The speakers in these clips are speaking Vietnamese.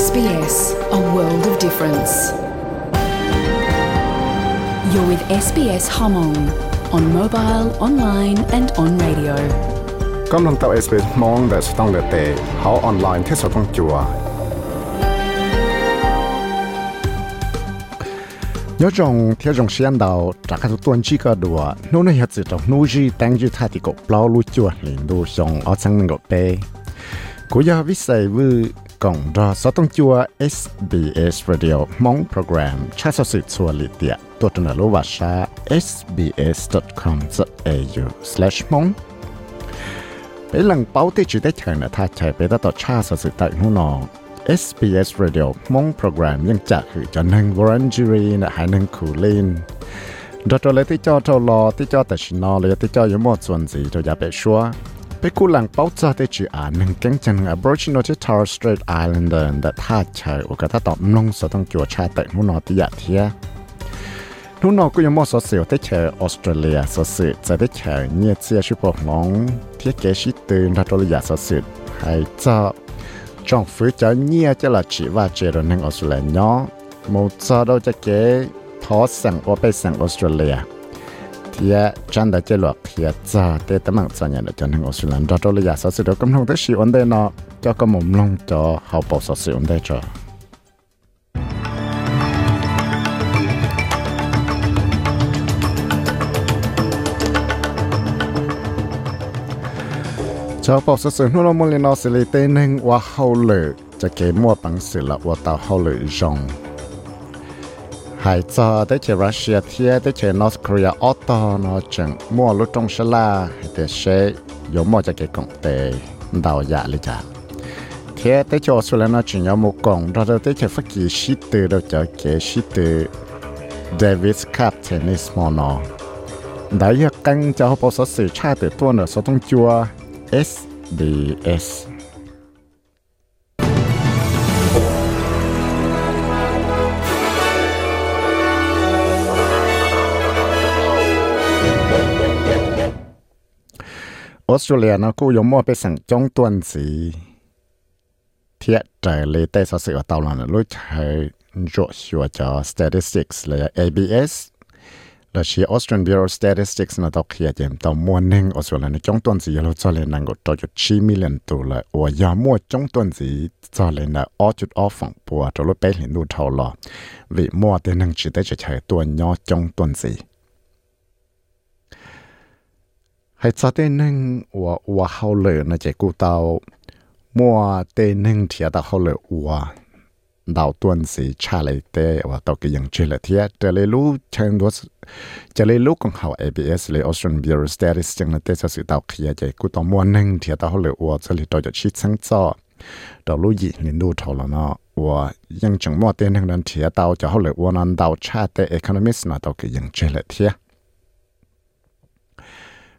SBS, a world of difference. You're with SBS Hmong on mobile, online, and on radio. กำลังเต่า SBS มองแต่สต้องเลเตเขาออนไลน์ที่สต้องจัวยจงเที่ยวจงเชียนดาวจากขั้นตัวจีก็ดัวนู้นเหตุจงนู้จีแต่งจีท่าที่กบเปล่าลู่จัวลินดูชงเอาจังนึงกบเปกูอยากวิสัยวิ กงรอสต้องจัว SBS Radio มองโปรแกรมชาสสิชัวลิเตียตัวตนรู้ว่าชา sbs.com.au มองไปหลังเป้าที่จุดได้เชิญนะท่าใช้ไปต่อชาสสิตักหูนอง SBS Radio มองโปรแกรมยังจะคือจะนั่งวอรันจูรีนะหายนั่งคูลินดอตัวเลยที่จอเท่ารอที่จอแต่ชินอเลยที่จอยังหมดส่วนสีเราอย่าไปชัว ไปกูหลังเป้าจ่าได้จีอ่านหนึ่งแก๊งจัง Aboriginal ที่ Torres Strait Islander แต่ท่าเฉยโอกาสถ้าตอบลงสต้องจัวชาแต่หุ่นนอที่อยากเทียนู่นนอก็ยังมอสเสียวได้เชอออสเตรเลียสสือจะได้เชอเนี่ยเสียชิพวกน้องที่เกชิตื่นทัตอยาสสือให้เจ้า trong phía cho nhia cho là chỉ và chỉ rồi nên Australia nhỏ một số đâu cho cái thọ sang ở bên sang Australia thì chân đã chơi luật thì giờ để tấm mạng cho nhận được cho nên Australia đó cho là giả sử đó cũng không tới sự ổn định nó, cho có một long cho hậu bảo sự ổn định cho. Cho bảo sự sự nó muốn lên nó xử lý tên nên và hậu lự cho cái mua bằng sự là và tàu hậu lự rong hai cho tới chế Russia thiê tới chế North Korea auto nó chẳng mua lúc trong sân la để sẽ có mua cho cái công ty đào dạ lý trả thế tới cho Australia nó chỉ nhau một công đó tới chế phát kỳ sĩ từ đâu cho cái sĩ từ Davis Cup tennis mall nó đã là căng cho bảo sự cha từ tuần ở số thông chua SDS ออสเตรเลียนะกูยมมัวไปสั่งจองตัวนสีเทียใจเลยแต่สอสือตาลันรู้ใช้จชัวจอ statistics เลย ABS แล้ชีออสเตรเลียนบิวสต์ Statistics นะตอกเขียเจมตอมัวนึงออสเตรเลียจองตัวนสีเราจะเลยนั่งกดจอจุดชี้มิลเลนตัวเลยว่ายามัวจองตัวนสีจะเลยนะออจุดออฝั่งปัวจะรู้ไปเห็นดูเท่าหรอวิมัวแต่นังชิดได้จะใช้ตัวย่อจองตัวนสี ให้ซาเตนึงว่าว่าเขาเลยนะเจกูเตามัวเตนึงเทียตาเขาเลยว่าดาวต้นสีชาเลยเตว่าตกยังเชลเทียจะเลยรู้เชิงดัวจะเลยรู้ของเขา ABS เลย Australian Bureau of Statistics จังนะเตจะสื่อดาวเคียใจกูต่อมัวนึงเทียตาเขาเลยว่าจะเลยตัวจะชิดสังจอดาลูยินินดูทอลเนาะว่ายังจังมัวเตนึงนั้นเทียตาจะเขาเลยว่านั้นดาวชาต economist นะตกยังเชลเทีย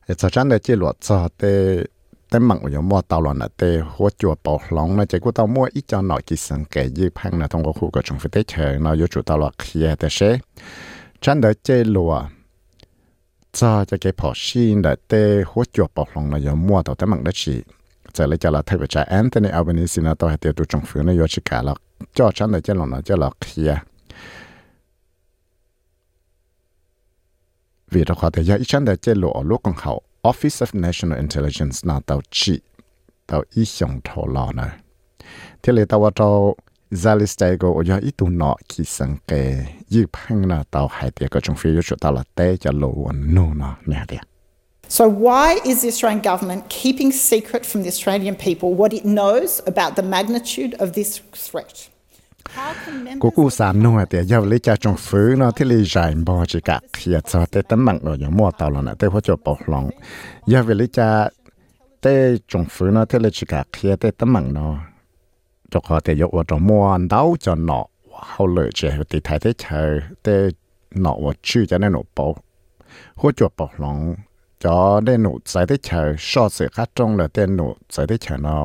cho chẳng để chỉ luật cho để để mặn của mua tàu lợn là để hỗ trợ bảo lòng là chỉ của tàu mua ít cho nó chỉ sang cái gì phăng là thông qua khu của chúng phải tới chờ nó yếu chủ tàu lợn kia để xe chẳng để chỉ luật cho cái bỏ xin là để hỗ trợ bảo lòng là yếu mua tàu để mặn đất chỉ giờ lấy cho là thay với cha Anthony Albanese nó tàu hạt tiêu tụ trong phía nó yếu chỉ cả là cho chẳng để chỉ lòng nó cho là vì đó có thể do ít chăng để chế lộ ở lúc còn hậu Office of National Intelligence na tàu chỉ tàu ít xong thổ lò này. thế là tàu tàu Zalistago ở do ít tu nọ khi sang kề dự phăng là tàu hải tiệt có trong phía chỗ tàu là té cho lộ nô nọ nè tiệt So, why is the Australian government keeping secret from the Australian people what it knows about the magnitude of this threat? cô cụ sản nô à, thì giờ lấy cha trồng phứ nó thì lấy giải bò chỉ cả khi cho tê tấm bằng ở những mua tàu là nè tê hỗ trợ bảo lòng. Giờ về lấy cha tê trồng phứ nó thì lấy chỉ cả khi tê tấm bằng nó. Cho họ tê យកว่า trong mua đau cho nọ hậu lợi chỉ thì thay thế chờ tê nọ và chữ cho nên nọ bảo hỗ trợ bảo lòng cho nên nọ giải thế chờ so sự khác trong là tê nọ giải thế chờ nó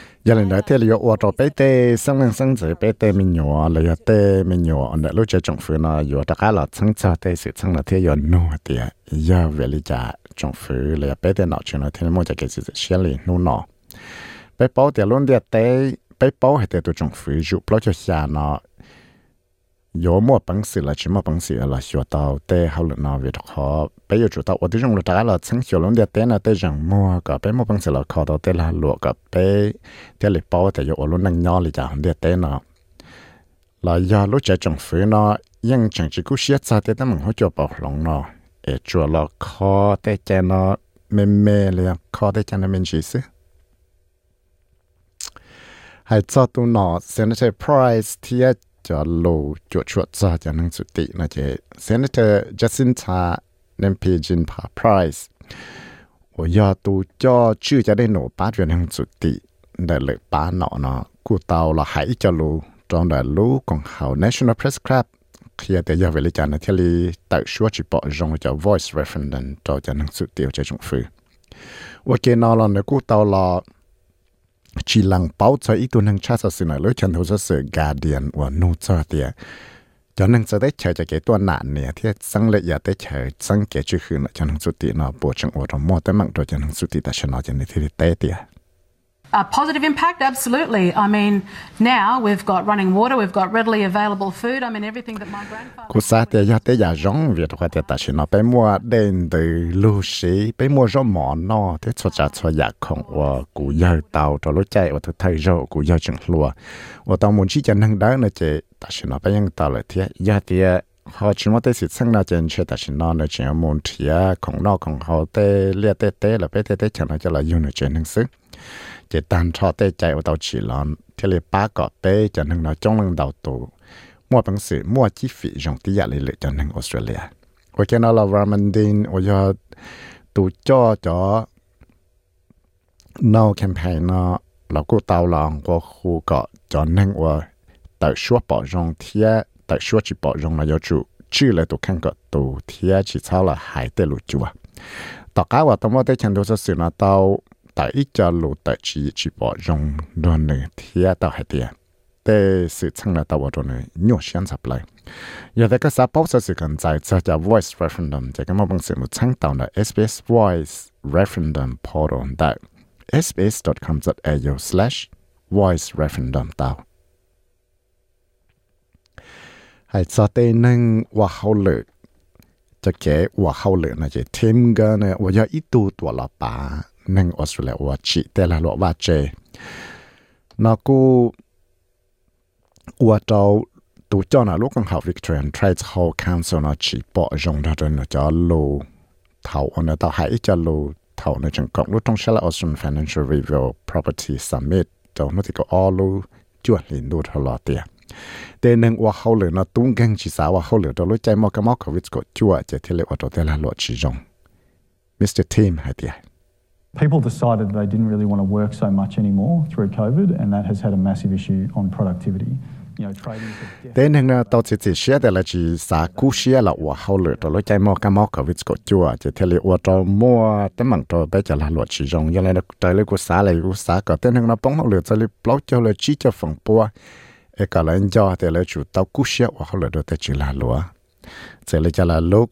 giờ lần đó thì liệu ô tô bé tê sang lên sang dưới bé tê mình nhỏ là giờ tê mình nhỏ anh lúc chơi trong phủ nó giờ tất cả là sang cho tê sự sang là thế giờ nô thì giờ về lý trả trong phủ là bé tê nọ chuyện là thế mua cho cái gì xe liền nô nọ bé bảo thì luôn đi tê bé bảo hay tê tụ trong phủ chụp lo cho xa nó 有么本事了，什么本事了？学到在后来那为着好，别有知道我的用了大了，从小龙的在那在人么个，别么本事了，考到在那落个别在里包的有我龙能鸟里家的在那，那要路在政府呢，因政治故事在的他们好叫暴龙呢，诶，做了考在在那妹妹了，考在在那面去是。还做到那 Senator Price 贴。 cho lô chuột chuột ra cho năng sự tị là chế Senator Jacinta Nempijin Pa Price 我要都叫住在那诺八月năng sự tị để lợi ba nọ nó cụ tàu là hãy cho lô trong đại lô còn hào National Press Club khi để giờ về lý trả nó theo lý tại số chỉ bỏ rong cho voice referendum cho cho năng sự tiêu cho chúng phu 我见到了那cụ tàu là Chỉ lăng bao cho ít tuần hàng cha sao xin lỗi chân hồ sự Guardian và nô cho tiệt cho nên sẽ tới chờ cho cái tuần nạn này thì sang lệ giờ để chờ sang cái chữ khứ nó cho nên xuất tiền nó bổ trong ở trong mua tới mạng rồi cho nên xuất tiền ta sẽ nói cho nên thì tế tiệt A positive impact, absolutely. I mean, now we've got running water, we've got readily available food. I mean, everything that my grandfather. Cú sa tia ya tia ya rong Việt hoa tia ta chỉ nó bé mua đến từ lưu sĩ bé mua rong mỏ nó thế cho cha cho ya không và cú giờ tàu cho lối chạy và thứ thay rồi cú giờ chừng lúa và tàu muốn chỉ cho năng đó nữa chế ta chỉ nó bé yang tàu lại thế ya tia họ chỉ muốn tới sự sang nào trên chơi ta chỉ nó nữa chỉ muốn thia không nó không họ tới lia tới tới là bé tới tới chẳng nó cho là dùng nữa trên năng sức chỉ tan cho tê chạy ở tàu chỉ lon thì lấy ba cọ tê cho nên nó trong lần đầu tù mua bằng sự mua chi phí dùng tí giả lệ cho nên Australia và cái nó là Ramandin và giờ tụ cho cho no campaign nó là cô tàu lòng qua khu cọ cho nên và tại số bỏ dùng thia tại số chỉ bỏ dùng là do chủ chứ là tụ khăn cọ tụ thia chỉ sao là hải tê lụt chùa tất cả và tao mua tới chân đồ sự nó tao tại ít cho lũ tại chỉ chỉ bỏ rong đoàn này thì tao hay tiền để sự chẳng là tao vào rồi này nhiều sáng sắp lại giờ đây các xã bảo sẽ sự cần giải cho cho voice referendum cho cái mong bằng sự một chẳng tao là SBS voice referendum portal tại sbs.com.au slash voice referendum tao hay cho tên nâng và hậu lực cho cái và hậu lực này chỉ thêm cái này và giờ ít tu tuổi là bà นั่งออสเตรเลียว่าจีแต่ละหลวว่าเจนกูว่าเจ้า tại ít cho lù tại chỉ chỉ bỏ dùng đồ nữ thia tao hay tiền. Để sự chăng là tao đồ nữ nhiều sáng sắp lại. Giờ đây các xã báo sẽ sự cần tại cho cho voice referendum. Cho cái mà bằng sự một chăng tao là SBS voice referendum portal. Tại sbs.com.au slash voice referendum tao hãy cho tê nâng và hậu lực cho kẻ và là chỉ thêm gần là và do ít tu tuổi là nâng ở chỉ tê là lọ ba chê. Nó cô ua trâu tụ cho nó lúc con học Victorian Trades Hall Council nó chỉ bỏ dòng ra rồi nó cho lù thầu ở nơi tao hãy cho lù thầu nơi chẳng cộng là Austrian Financial Review Property Summit. Cho nó thì có all lù chuột liền đu thọ lọ tiền tên nâng qua nó tung gang chỉ sao qua hậu đó lối chạy mò cái mò cái vít của chua chạy ở đó là lọ chỉ dòng Mr. Tim hay tiền People decided they didn't really want to work so much anymore through COVID, and that has had a massive issue on productivity. You know, trading. Tên hình là tao chỉ chỉ share để là chỉ sa cú share là của hậu lửa rồi chạy mua cái mua cái vịt có chua chỉ theo liệu cho mua tấm bằng cho bây giờ là luật chỉ dùng cho nên là tới lấy của xã lại của xã có tên hình là bóng hậu lửa cho lấy block cho lấy chỉ cho phòng bua e cả là cho để lấy chủ tao cú share của hậu lửa rồi chỉ là lúa chỉ lấy cho là lúc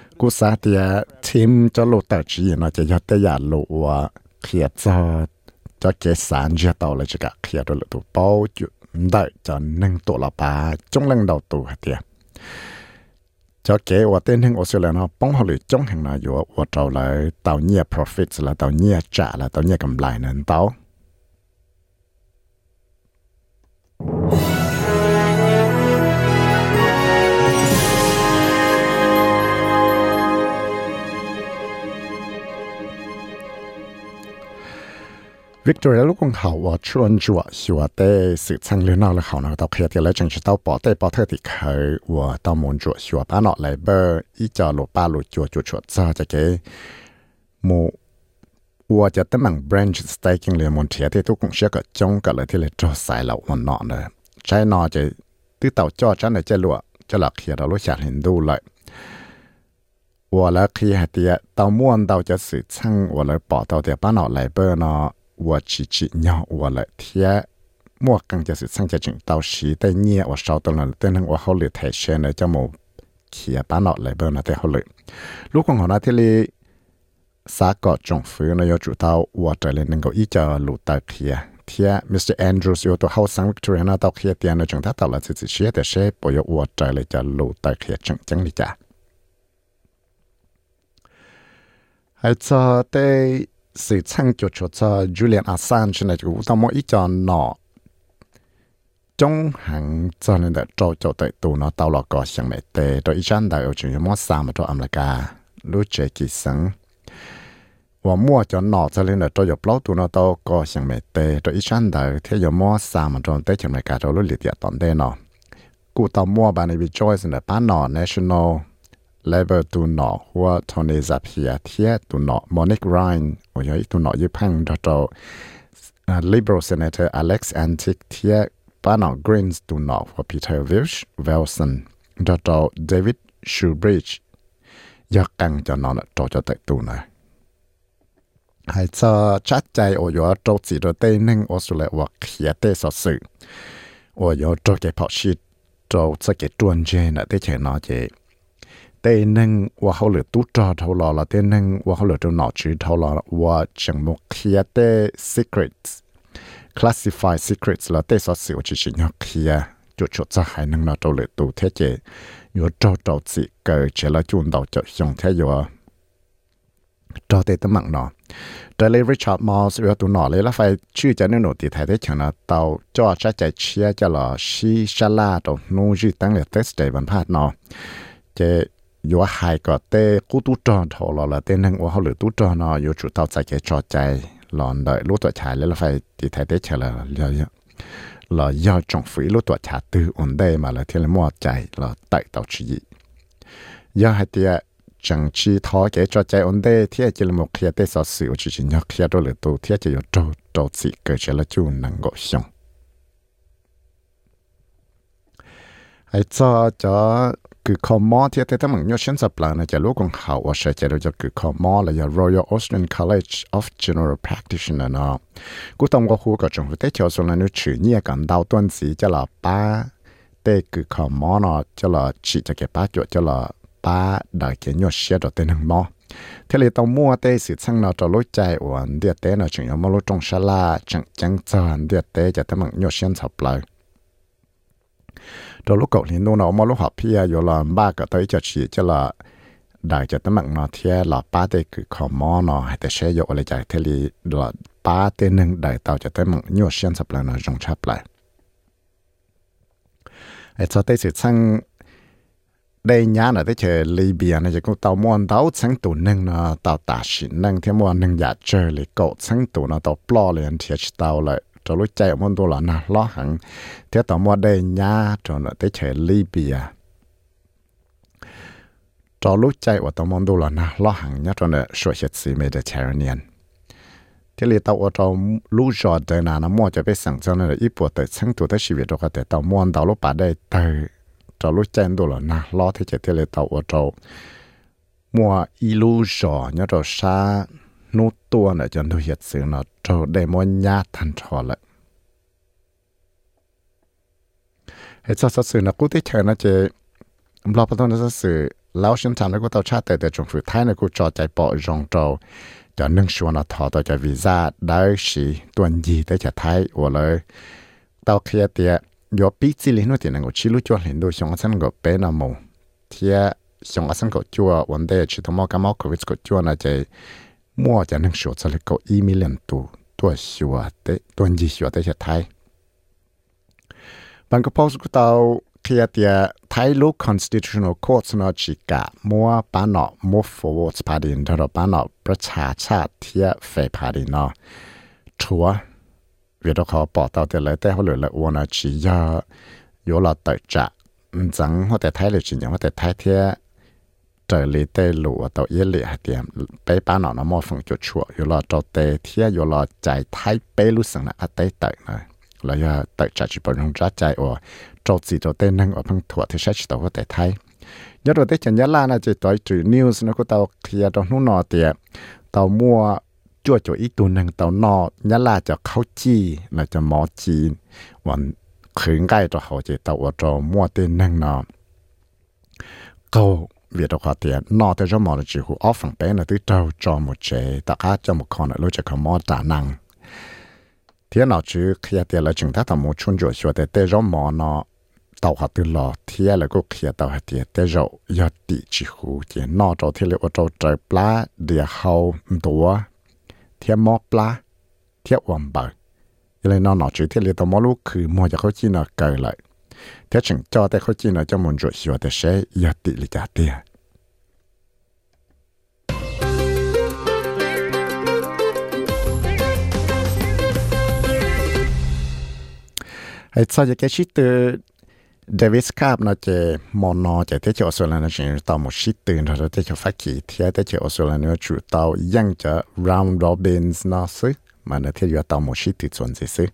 cú sa thì team cho lô tờ chỉ nó chỉ cho tới giờ lô và kia cho cho cái sản cho tàu là chỉ cả kia rồi tụ bao chú đợi cho nâng tụ là bà trong lần đầu tụ hạt tiền cho cái và tên hình Australia nó bóng họ lựa trong hàng nào rồi và trâu lại tàu nhẹ profit là tàu nhẹ trả วิกตอเรียลูกของเขาว่าชวนจัวสัวเต้สืบสังเรือนากเลยเขาเนาะตอเคลียร์ล้วจังจะต้องปอเต้ปอเธอที่เขาว่าต้องมุงจัวสัวป้าเนาะไลเบอร์อีจอหลุปาหลุจัวจัวชัวจ้าจะเก๋โมว่าจะต้องมัง branch staking เลยมุนเทียที่ทุกคนเชื่อก็จงกันเลยที่เลยจ่อสายเรามันนอเนาะใช้นอจะตื้อเต่าจ่อฉันเลยจะหลวจะหลักเคลียร์เราลูกชาเห็นดูเลยว่าแล้วเคลียร์เตียต้องม่วนเต่าจะสืบสังว่าเลยปอเต่าเตียป้านอะไลเบอร์เนาะ 我自己鸟我了贴。末更就是趁着整到时的捏我烧到了，但是我后来太深了，就冇企把脑来不呢，在后来，如果我那天里。xã có trồng phứ nó có chủ tàu và trở lên nên có ý cho lũ tàu kia thì Mr. Andrews yêu tổ hậu sang Victoria nó tàu kia tiền nó chúng ta tàu là chỉ chỉ xe để xe bộ yêu và trở lại cho lũ tàu kia chẳng chẳng đi chả hay cho đây sự chăng cho cho cho Julian Assange này cũng tao mỗi cho nó trong hàng cho nên đã cho cho tới nó, tao là có chẳng mẹ tệ rồi ít chăng đã chuyện mua sao mà cho America. Lúc chơi và mua cho nó cho nên là cho dọc lót nó, tao có chẳng mẹ tệ rồi ít chăng đã thế mua sao mà cho tới chẳng mẹ cả rồi lúc liệt địa tận nó cụ tao mua bà này bị choice là bán nó national level tụ nó hoặc Tony Zapia thiết tụ nó Monique Ryan ตุนอหัวทอนิซาเพียเทียตุนอมอนิกไรน์โอ้ยตุนอยุพังดอโต liberal senator alex antic เทียป้านอกรีนส์ตุนอหัว peter wilsh wilson ดอโต david shubridge ยักกังจะนอนโตจะเตะตุนอ hay cho chắc chạy ở chỗ trâu chỉ rồi tây nâng ở số lại hoặc khía tây sở sự ở chỗ trâu cái phật sĩ trâu sẽ cái tuần chơi nè tây nâng và hậu lửa tú trò thâu lò là tây nâng và hậu lửa trâu nọ chữ thâu lò và chẳng một khía tê secrets. Classify secrets là tê sở sự chỉ chỉ nhóc khía. Chỗ chỗ cho hai nâng nọ trâu lửa tú thế chế. Nhớ trâu trâu chỉ cờ chế là chuồn đầu cho xong thế rồi cho tê tấm mạng nọ. Trở lại Richard Moss rồi tụ nọ lấy là phải chữ cho nên nổi thì thấy thế chẳng là tàu cho chắc chạy chia cho là si sa la đồ nô dư tăng là test để vẫn phát nọ. Chế yo hai tròn tên tròn lòn đợi tuổi là phải thấy thế chẳng là là là do trong phí lúc tuổi chạy từ ổn đây mà là thiên là mua chạy là tại tàu chỉ do hai tiệt chẳng chi thọ cái cho chạy ổn đây thì chỉ là một khi để sở sự chỉ chỉ nhắc khi đó là tu thì chỉ có trâu trâu chỉ cái chỉ là chú năng gọi xong hay cho cho cứ có mò thì thế thằng nhớ sinh sập là chỉ lúc còn hậu và sẽ chỉ được cho cứ có mò là Royal Australian College of General Practitioner nó cú tông có khu có trong cái cho số là nó chữ nhẹ cảm đau tuần gì cho là ba tê cứ có mò nó cho là chỉ cho cái ba chỗ cho là ba đại cái nhọ xe đó tên hàng mò thế là tao mua tê sự sang nào cho lối chạy ổn địa tế nào chừng mà lối trong sa la, chẳng chẳng chọn địa tế cho tao mang nhọ xe sập lại trong lúc cậu thì nô nó mà lúc học phía giờ là ba cái tới cho chị cho là đại cho tấm mạng nó thiê là ba tê cứ khó mò nó hay tê xe dụ lại chạy thế li là ba tê nâng đại tàu cho tấm mạng nhiều xuyên sập lại nó dùng chắp lại ai cho tê sự sang đây nhá là tê chơi li bia này cũng tàu mòn tàu sang tủ nâng nó tàu tả xịn nâng thêm mòn nâng giả chơi li cậu sang tủ nó tàu lên liền thiệt tàu lại cho lúc chạy môn đô là na lo hẳn. Thế tao mua đây nhá cho nó tới chạy Libya à. cho lúc chạy của tao môn đô là na lo hẳn nhá cho nó sửa hiện sự Mediterranean thế li tao ở trong lúc giờ đời nào nó mua cho biết sẵn, cho nó là ít bộ tới sáng tụ tới sự việc đó có thể tàu muôn tàu lúc bà đây. Tới cho lúc chạy đồ là na lo thế chạy thế là tao ở chỗ mua ilu giò nhớ rồi, sa nô tua này cho nó hiện sự nó cho để mua nhà thành trò lại. Hết sao sao sự nó cũng thích chơi nó chơi lo bắt đầu nó sao sự lão sinh sản nó cũng tao cha tại tại trong phụ thái nó cũng cho chạy bỏ rong trâu, cho nâng xuống nó thọ tao chạy visa đấy sĩ tuần gì tới cho thái của lời tao kia tiệt do bị chỉ liên nó thì nó chỉ lúc cho liên đôi xong sang cái bé nào mù. Thì xong sang cái chua, vấn đề chỉ thằng mau cái mau covid cái chua là chạy มัวจะนั่งสวดสลักเก้าอีมิเลนตูตัวสวดเตตัวยีสวดเตจะไทยบางกพอสกุตาเคลียเตียไทยลูก constitutional court นอจิกะมัวปานอมัวฟอร์ดพาดินทรปานอประชาชาติเทียเฟพาดินอชัวเวียเขาปอเตาเตเลยแต่เขาเหลือละอวนาชียาโยลาเตจะจังว่าแต่ไทยเลยจริงหัวแต่ไทยเทีย จอเลยเตหลัวตัวเยเลียเตียมไปป้าหนอนมอฟังจุดชัวยู่รอจอเตเทียยู่รอใจไทยเปรู้สึงนะอัตเตเตยนะแล้วยาเตยจัดจีบรงจัดใจอ่อจอจีจอเตนั่งอ่อพังถั่วที่ใช้ตัวแต่ไทยยอดเตจันยาลานะจะต่อยจืนิวส์นะก็เตาเคลียตรงนู้นนอเตียเตามัวจั่วจั่อีตัวหนึ่งเตานอยาลาจะเข้าจีแล้จะหมอจีนวันขึงใกล้ตัวเขาจะเตาอ่อจอมัวเตนั่งนอก็ việc đó khó tiền nó tới cho mọi người chỉ hữu off phẳng bé là tới trâu cho một chế tất cả cho một con là chỉ có mò trả năng thế nào chứ khi tiền là chúng ta tầm một chuyên chủ sửa để tới cho mò nó tàu hạt từ lò thế là cũng khi tàu hạt tiền tới rồi giờ tỷ chỉ hữu tiền nó cho thế là ở chỗ trời plá địa hậu đũa thế mò plá thế ổn bờ vậy nó nó chỉ thế là tàu mò lúcคือมอจะเขาจีน่ะเกิดเลย thế chừng cho tay khó chi nó cho mình rồi xíu tay sẽ giờ tị lì trả tiền hay sau cái shit từ Davis Cup nó chỉ mòn nó chỉ thế cho Australia nó chỉ tao một shit từ nó thế cho phát triển thế thế cho Australia nó chủ tao dăng cho round robins nó xứ mà nó thế cho tao một shit từ chuẩn gì xứ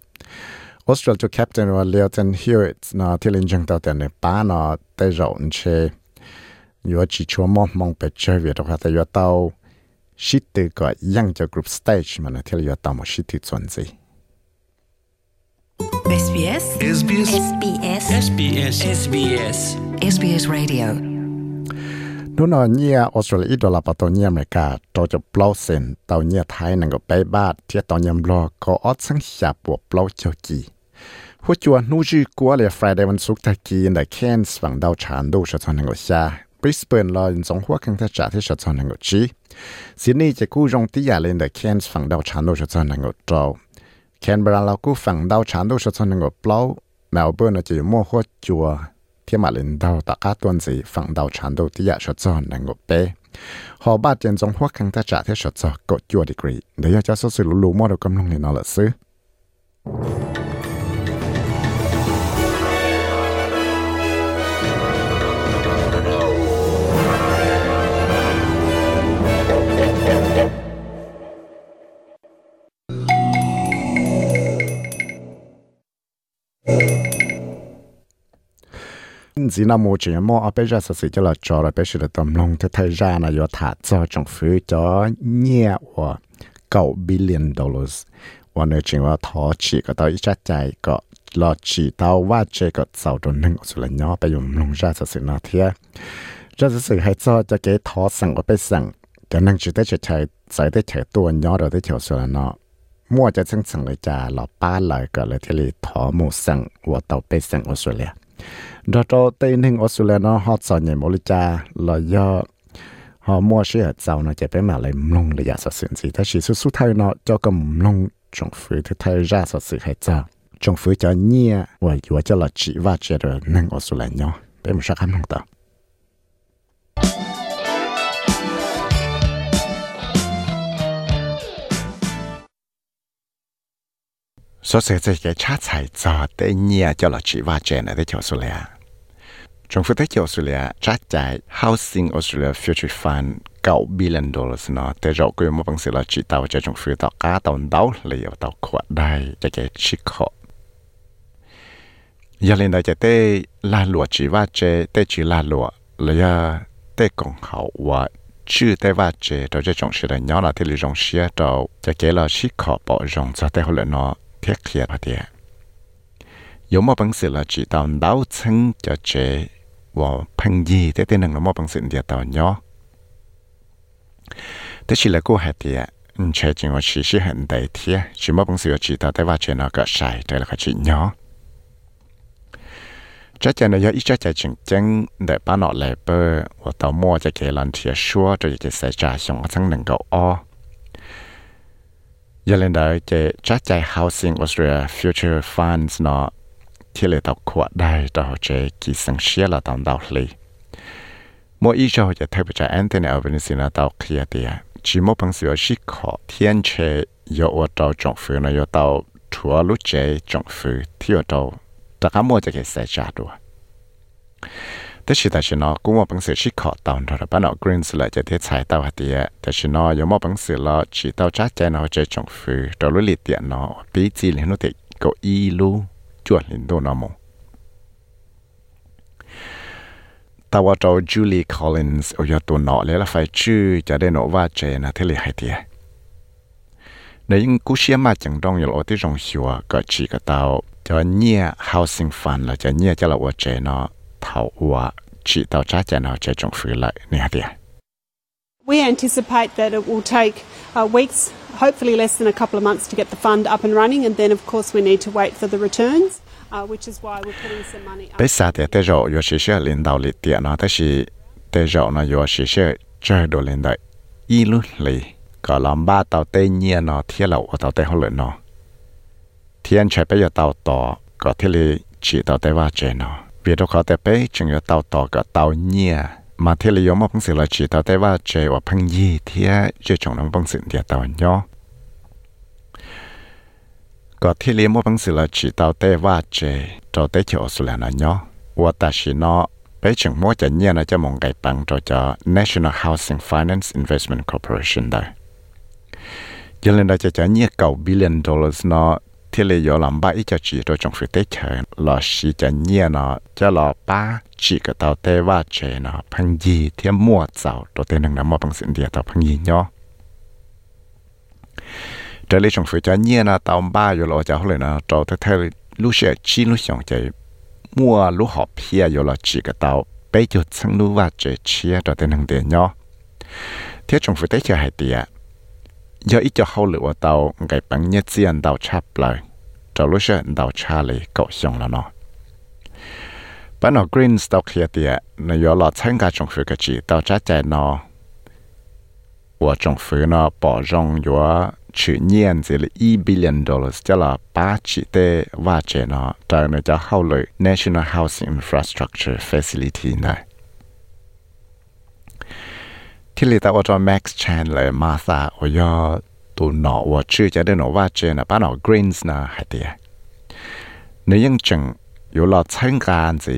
Australia to captain wa Leoton Hewitt na tilin jang tao tên pa na te rộng che yo chỉ cho mong mong pe chơi việc đó ta yo tao shit từ cái yang cho group stage mà nó til yo tao một shit từ chuẩn gì SBS SBS SBS SBS SBS SBS Radio นู่นน่ะเนี่ยออสเตรเลียดอลลาร์ปตัวเนี่ยอเมริกาตัวจะปล่อยเส้นตัวเนี่ยไทยนั่งก็ไปบ้านที่ตอนยำรอก็อดสังหาปวกปล่อยเจ้ากี หัวจวนนู่จีกัวเลยฟรายเดย์วันศุกร์ตะกี้ในแคนส์ฝั่งดาวชานดูชะทอนนั่งก็ชาบริสเบนรอยินสองหัวคังทัจ่าที่ชะทอนนั่งก็จีซิดนีย์จะกู้รงที่ยาเลยในแคนส์ฝั่งดาวชานดูชะทอนนั่งก็โจแคนเบราเรากู้ฝั่งดาวชานดูชะทอนนั่งก็ปล่อยเมลเบิร์นจะมั่วหัวจัว thiên mà lên đầu tất cả tuần gì phẳng đầu chán đầu tí cho cho năng ngộ bé họ ba tiền trong hoa khăn ta trả thế cho cho có chua degree để cho số sự lũ lũ mua được cầm lòng này nó là xứ chỉ là một chuyện mà ở bây giờ sự sự cho là cho là bây giờ là tầm lòng thì thời gian là do thả cho trong phía cho nhẹ và cầu billion dollars và nếu chuyện là thọ chỉ có tới ít chạy có là chỉ tao và chế có sau đó nâng sự là nhỏ bây giờ lòng ra sự sự nó thế ra sự sự hay cho cho cái thọ sang ở bên sang cho nên chỉ tới chạy chạy chạy tới chạy tua nhỏ rồi tới chạy sự là nó mua cho chân chân เลยจ้าเราป้าเลยก็เลยที่เลยถอหมูสั่งว่าเตาไปสั่งออสเตรเลีย đó cho tây ninh Australia nó hot sợ nhảy mỗi cha, là do họ mua xe ở nó chạy phải mà lại mông là giả sử sự gì thế chỉ số số thay nó cho cầm mông trong phía thì thay ra sử sự hay sao trong phía cho nhia và vừa cho là chỉ và chỉ rồi, nâng Australia nhau một sắc không tao. số sẽ sẽ cái chát chạy cho tới nhia cho là chỉ và chỉ này để cho Australia trong phía tới Australia trả chạy Housing Australia Future Fund 9 billion dollars nóแต่เราก็ยังไม่บังเสียละจีตาวจะจงฟื้นต่อก้าตอนเดาเลยเอาต่อขวดได้จะแก่ชิคออย่าเล่นได้จะเต้ลาหลวจีว่าเจเต้จีลาหลวเลยเต้กงเขาว่าชื่อเต้ว่าเจเราจะจงเสียย้อนละที่เราจงเสียเราจะแก่ละชิคอปอจงจะเต้เขาเลยเนาะ 贴贴吧的。有么本事了，知道老村就这我朋友这点能了么本事的到鸟。但是了过下的，嗯，确定我其实很得贴，什么本事要知道在话这那个晒对了个去鸟。这讲呢要一直在竞争的把脑来不，我到末在给人贴说，这也给谁家想我才能够哦。 ยังเล่นได้เจจัดใจ Housing Australia Future Funds เนาะที่เลยตอกขวดได้ต่อเจกี่สังเชียละตามดาวเลยมัวอีจอจะเทปจะแอนเทนเอลเบนิสินาตอกเคลียเตียชิโมพังเสียวชิขอเทียนเชยอวดาวจงฟืนยอตาถั่วลุเจจงฟืที่ยอดาวตะกามัวจะเกิดเสียจาดัว แต่ชิแต่ชินอกูมอบังสือชิขอตอนเราบ้านอกรีนส์เลยจะเทศายเต้าหัดเดียแต่ชินอยมอบังสือลอชีเต้าจ้าใจนอจะจงฟือเราลุลิเตียนอปีจีเลนุติกอีลูจวนลินโดนอมงตาวจอจูลีคอลลินส์อยตัวนอเลยละไฟชื่อจะได้นอว่าเจนะเทเลไฮเดียในยิ่งกูเชื่อมาจังดองอยู่อที่จงชัวก็ชีก็เต้าจะเนี่ย housing fund แล้วจะเนี่ยจะละว่าเจเนาะ We anticipate that it will take uh, weeks, hopefully less than a couple of months, to get the fund up and running, and then, of course, we need to wait for the returns, uh, which is why we're putting some money. Bây giờ thì tế rộ yo sĩ sĩ lãnh đạo lý tiện nó thế thì tế rộ nó yo sĩ sĩ chơi đồ lãnh đạo y lúc lì có làm ba tàu tê nhiên nó thiết lậu ở tàu tê hậu lợi nó. Thiên chạy bây giờ tàu tỏ có thiết lý chỉ tàu tê va chế nó vì đó khóแต่ไปจึงจะเตาต่อกับเตาเนี่ยมาเที่ยวมาพังสิเราจีเตาแต่ว่าเจว่าพังยี่เที่ยจะจงน้องพังสิเดียเตาเนาะก็ที่เลี้ยมพังสิเราจีเตาแต่ว่าเจเตาแต่เขียวสุดแล้วเนาะว่าแต่สิเนาะไปจึงมัวจะเนี่ยนะจะมองไกปังเราจะ National Housing Finance Investment Corporation ได้ยังเลยเราจะจะเนี่ยเก่า billion dollars เนาะ thì lấy yo làm ba ít cho chỉ rồi trong phía tết chờ là chỉ cho nhia nó cho là ba chỉ cái tàu tê va chế nó, phăng gì thì mua giàu đồ tên năng nằm bằng sinh địa tàu phăng gì nhó trở lại trong phía cho nhia nó tàu ba yo lo cho hồi nó trâu theo theo lúc sẽ chi lúc xong chạy mua lúc họ pia yo là chỉ cái tàu bây giờ chân lúc va chế chia đồ tên năng địa nhó thế trong phía tết chờ hai tiệt giờ ít cho hậu lửa tàu cái bằng nhất diện tàu chắp lại cho lúc sẽ tàu cha lì cậu xong là nó bắt nó green tàu kia thì nó giờ là参加政府个只到这在nó 我政府呢保证有去年这里一 billion dollars 叫了八起的挖掘呢，在那叫后来 National Housing Infrastructure Facility 呢。 ที่ลีตาว่าจอแม็กซ์แชนเลยมาซาโอยอตูหนอว่าชื่อจะได้หนอว่าเจนะป้าหนอกรีนส์นะหายเตียในยังจังอยู่หลอดเชิงการสิ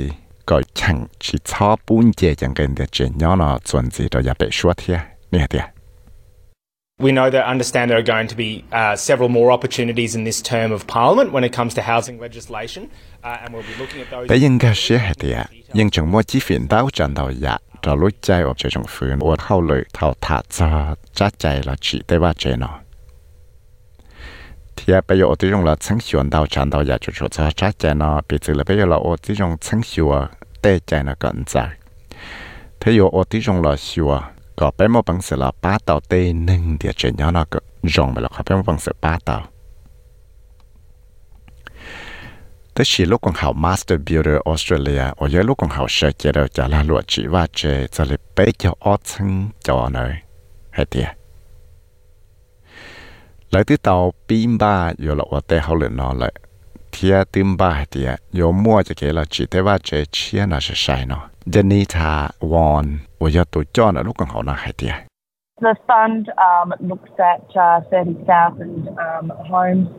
ก็ฉังชิชอบปุ้นเจจังเกินเดียเจนย้อนอส่วนสิเราอย่าไปชัวเทียเนี่ยเตีย We know that understand there are going to be uh, several more opportunities in this term of parliament when it comes to housing legislation, uh, and we'll be looking at those. แต่ยังก็เสียเหตุยังจังมัวจีฟินดาวจันดาวยะ ากจะรู้ใจออกจากจงฝืนว่าเข้าเลยเท่าถาจะจัดใจเราจีได้ว่าเจนอทีไปอยู่ที่จงเราทั้งชวนดาวจันดาวอยากจะจะจัดใจนอปีจือเลยไปอยู่เราที่จงทั้งชัวเต้ใจนอกันใจถ้าอยู่ที่จงเราชัวก็ไปมาบังเสละป้าเต่าเต้หนึ่งเดียวเจนยอนก็จงไปแล้วครับไปมาบังเสป้าเต่า แต่ชีลูกของเขามาสเตอร์บิวเดอร์ออสเตรเลียโอ้ยลูกของเขาเชเจเดจะลาลวดจีว่าเจจะเลยเป๊ะจะออซึงจอหน่อยให้เตียเลยที่เตาปีนบ้าอยู่ละว่าแต่เขาเหลือนอนเลยเทียตึมบ้าให้เตียโยมั่วจะเกลาจีแต่ว่าเจเชียน่าจะใช่เนาะเจนีทาวอนโอ้ยตัวจอนะลูกของเขาน่าให้เตีย The fund um, looks at uh, 30,000 um, homes,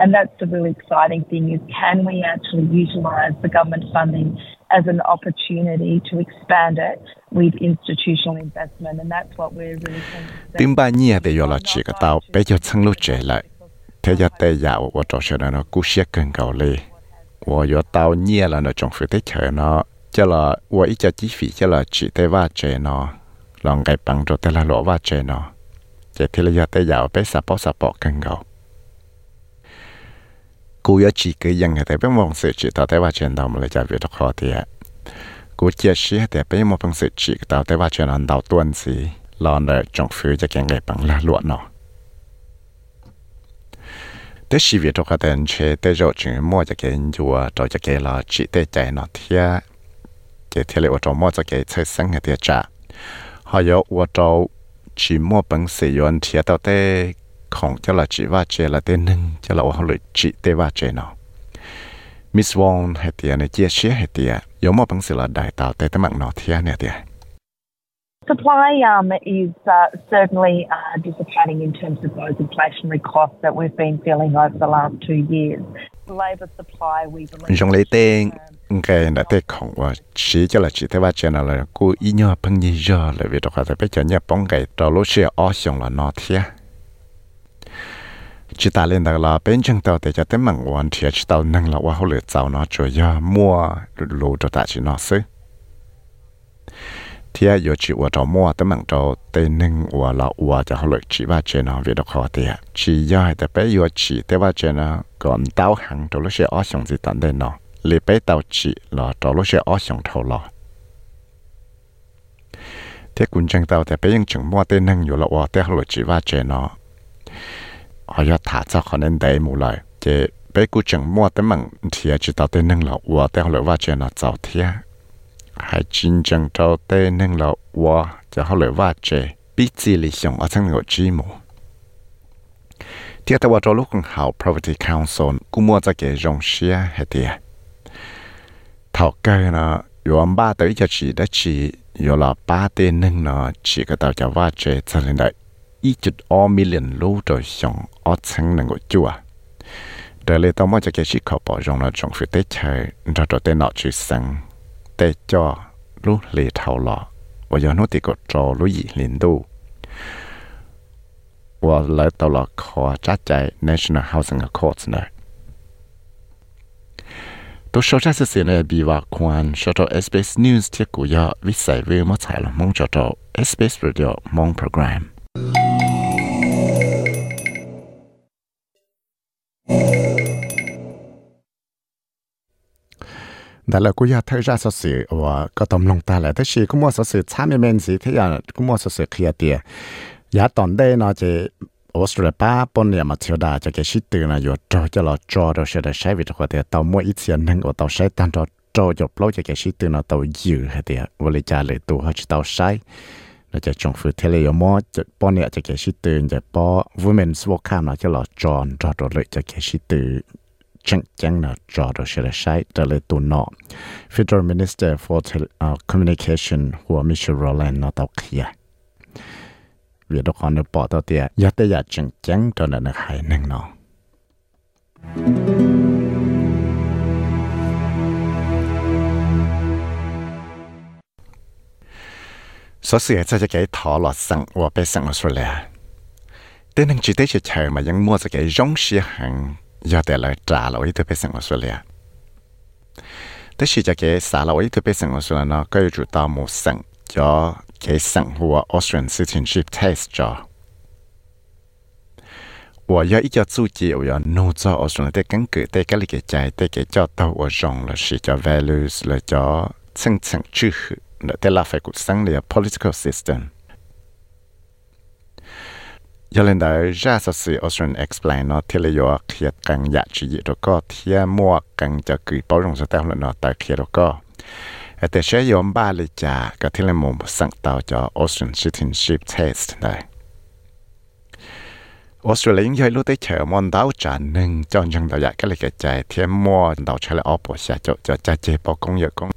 and that's the really exciting thing is can we actually utilise the government funding as an opportunity to expand it with institutional investment, and that's what we're really thinking. ba nyi de yo la chi ka tao pe yo chang lu che la te ya te ya wo to she na ku chong fe te che na cha la wo i chi fi cha lòng ngày bằng rồi tê là lỗ và nó. Chè thì là giờ tê giàu bé sạp bó sạp bó căng gầu. Cú yếu chỉ cái dân người ta biết mong sự chỉ tao thấy và chè đầu mà lại chả việc được khó thì ạ. Cú chia sẻ thì bé mong sự chỉ tao thấy và chè nó đầu tuần gì lo nợ trong phía cho cái bằng là lỗ nó. Tế sĩ việc trong cái chế tế rồi chuyện mua cho cái chùa rồi cho cái là chỉ tế chạy nó thia chỉ thia lại ở trong mua cho cái chơi sáng người ta họ có 我找 chỉ mua bằng sử dụng thì tao tê không cho là chỉ va chế là tên nâng cho là họ lợi chỉ tê va chế nó Miss Wong hay tiền này chia sẻ hay tiền có mua bằng sử là đại tạo tê tê mạng nó thì này tiền Supply um, is uh, certainly uh, dissipating in terms of those inflationary costs that we've been feeling over the last two years. Labour supply, we believe. Cái đã tên không và chỉ cho là chỉ thế ba chân là cô ý nhớ bằng như giờ là vì đó là bây cho nhớ bóng cái đó lúc xưa ở xong là nó thế chỉ ta lên đó là bên trong tàu để cho tới mảng hoàn thì chỉ tàu nâng là qua hậu lửa tàu nó cho giờ mua lúa cho ta chỉ nó xứ. Thì giờ chỉ qua trò mua tới mảng trò tên nâng qua là qua cho hậu lửa chỉ ba chân nó vì đó khó thì chỉ giờ thì bây giờ chỉ tới ba chân nó còn tàu hàng trò lúc xe ở xong gì tận đây nó lì bế tàu chỉ là trò lúc xe ó xong thầu lò. Thế cũng chẳng tàu thì bế những chừng mua tên nâng nhiều lộ tế lộ chỉ va chế nó. Họ cho thả cho họ nên đấy mù lại. Chế bế cũng chẳng mua tên mặn thì chỉ tàu tên nâng lộ tế lộ va chế nó giàu thế hay chính chẳng tàu tên nâng lộ cho họ lộ va chế bí chỉ lì xong ở trong ngộ chi mù. Tiếc tàu cho lúc hào property council cũng mua cho cái dòng xe hết tiền ท่าแกเนาะยอมบ้าตัวจะฉีได้ฉีย่อละป้าเต้นนึงเนาะฉีก็ต่อจะว่าเจจะเลยได้อีจุดออมิเลียนลูกตัวสองออชังหนึ่งก็จัวแต่เลยต้องมาจะเกชิเขาปอยองนะจงฟิเชยเราตะวเต้นเนาะฉีสังเตจ่อลูกเลยเท่าหล่อว่ายอนุติกดรอลูกหยีลินดูว่าเลยตลอดคอจัดใจ National Housing Accords เนาะ ตัวโซเชียลสื่อเนี่ยบีว่าควรชด SBS News ที่กูยอวิสัยเวมถ่ายละมงจด SBS Radio มงโปรแกรม đó là cũng thấy ra sự sự và có tầm lòng ta lại thế thì cũng mua sự sự tham gia men gì thế là cũng mua sự sự kia tiền giá tòn đây nó chỉ ออสเตรเลียป้าปนเนี่ยมาเที่ยดาจะแกชิตื่นนะอยู่จอจะรอจอเราเชื่อใช้วิธีการเดียวตามวยอีเสียนหนึ่งอตาใช้ตันจอจอจบเล่าจะแกชิตื่นนะตายืดอเตียววลิจาเลยตัวเขาจะตาใช้เราจะจงฟื้นเทเลยมอจะป้อนเนี่ยจะแกชิตื่นจะป้อวูแมนสวอลข้ามนะจะรอจอนจอเราเลยจะแกชิตื่นจังจังนะจอดเชลช้แต่เลยตัวหนอ Federal Minister for Communication หัวมิเชลโรแลนด์นอตอเคีย เวียดคอนเนปอตัวเตียยัดแต่ยาจังจังตอนนั้นหายหนึ่งเนาะ số sửa cho cái thọ lọt sẵn và bé sẵn Australia. Đến năng chỉ tế chỉ chờ mà vẫn mua cho cái giống xia hàng do để lại trả lại từ bé sẵn Australia. Thế chỉ cho cái xả lại từ bé sẵn Australia nó có chủ tao một sẵn cho cái sẵn của Australian citizenship test cho. 我要一家租借，我要弄做 Australia 的根据对个里个在对个叫到我用了是叫 values 了叫层层支持。แต่ละฝ่ายกุศลเนี่ย political system ยาเลนได้จ้าสื่อ Australian explain เนาะที่เลยว่าเขียดกังยาจีแล้วก็เทียมัวกังจะกุยป้องสเตลเนาะแต่เขียดแล้วก็ แต่ใช้ยอมบ้าเลยจ้าก็ที่เลยมุมสั่งต่อจะ Australian citizenship test ได้ออสเตรเลียยังรู้ได้เฉยมันดาวจานหนึ่งจอนยังดาวอยากก็เลยกระจายเทียมมัวดาวใช้เลยออปวดเสียจะจะจะเจ็บปอกงเยอะกง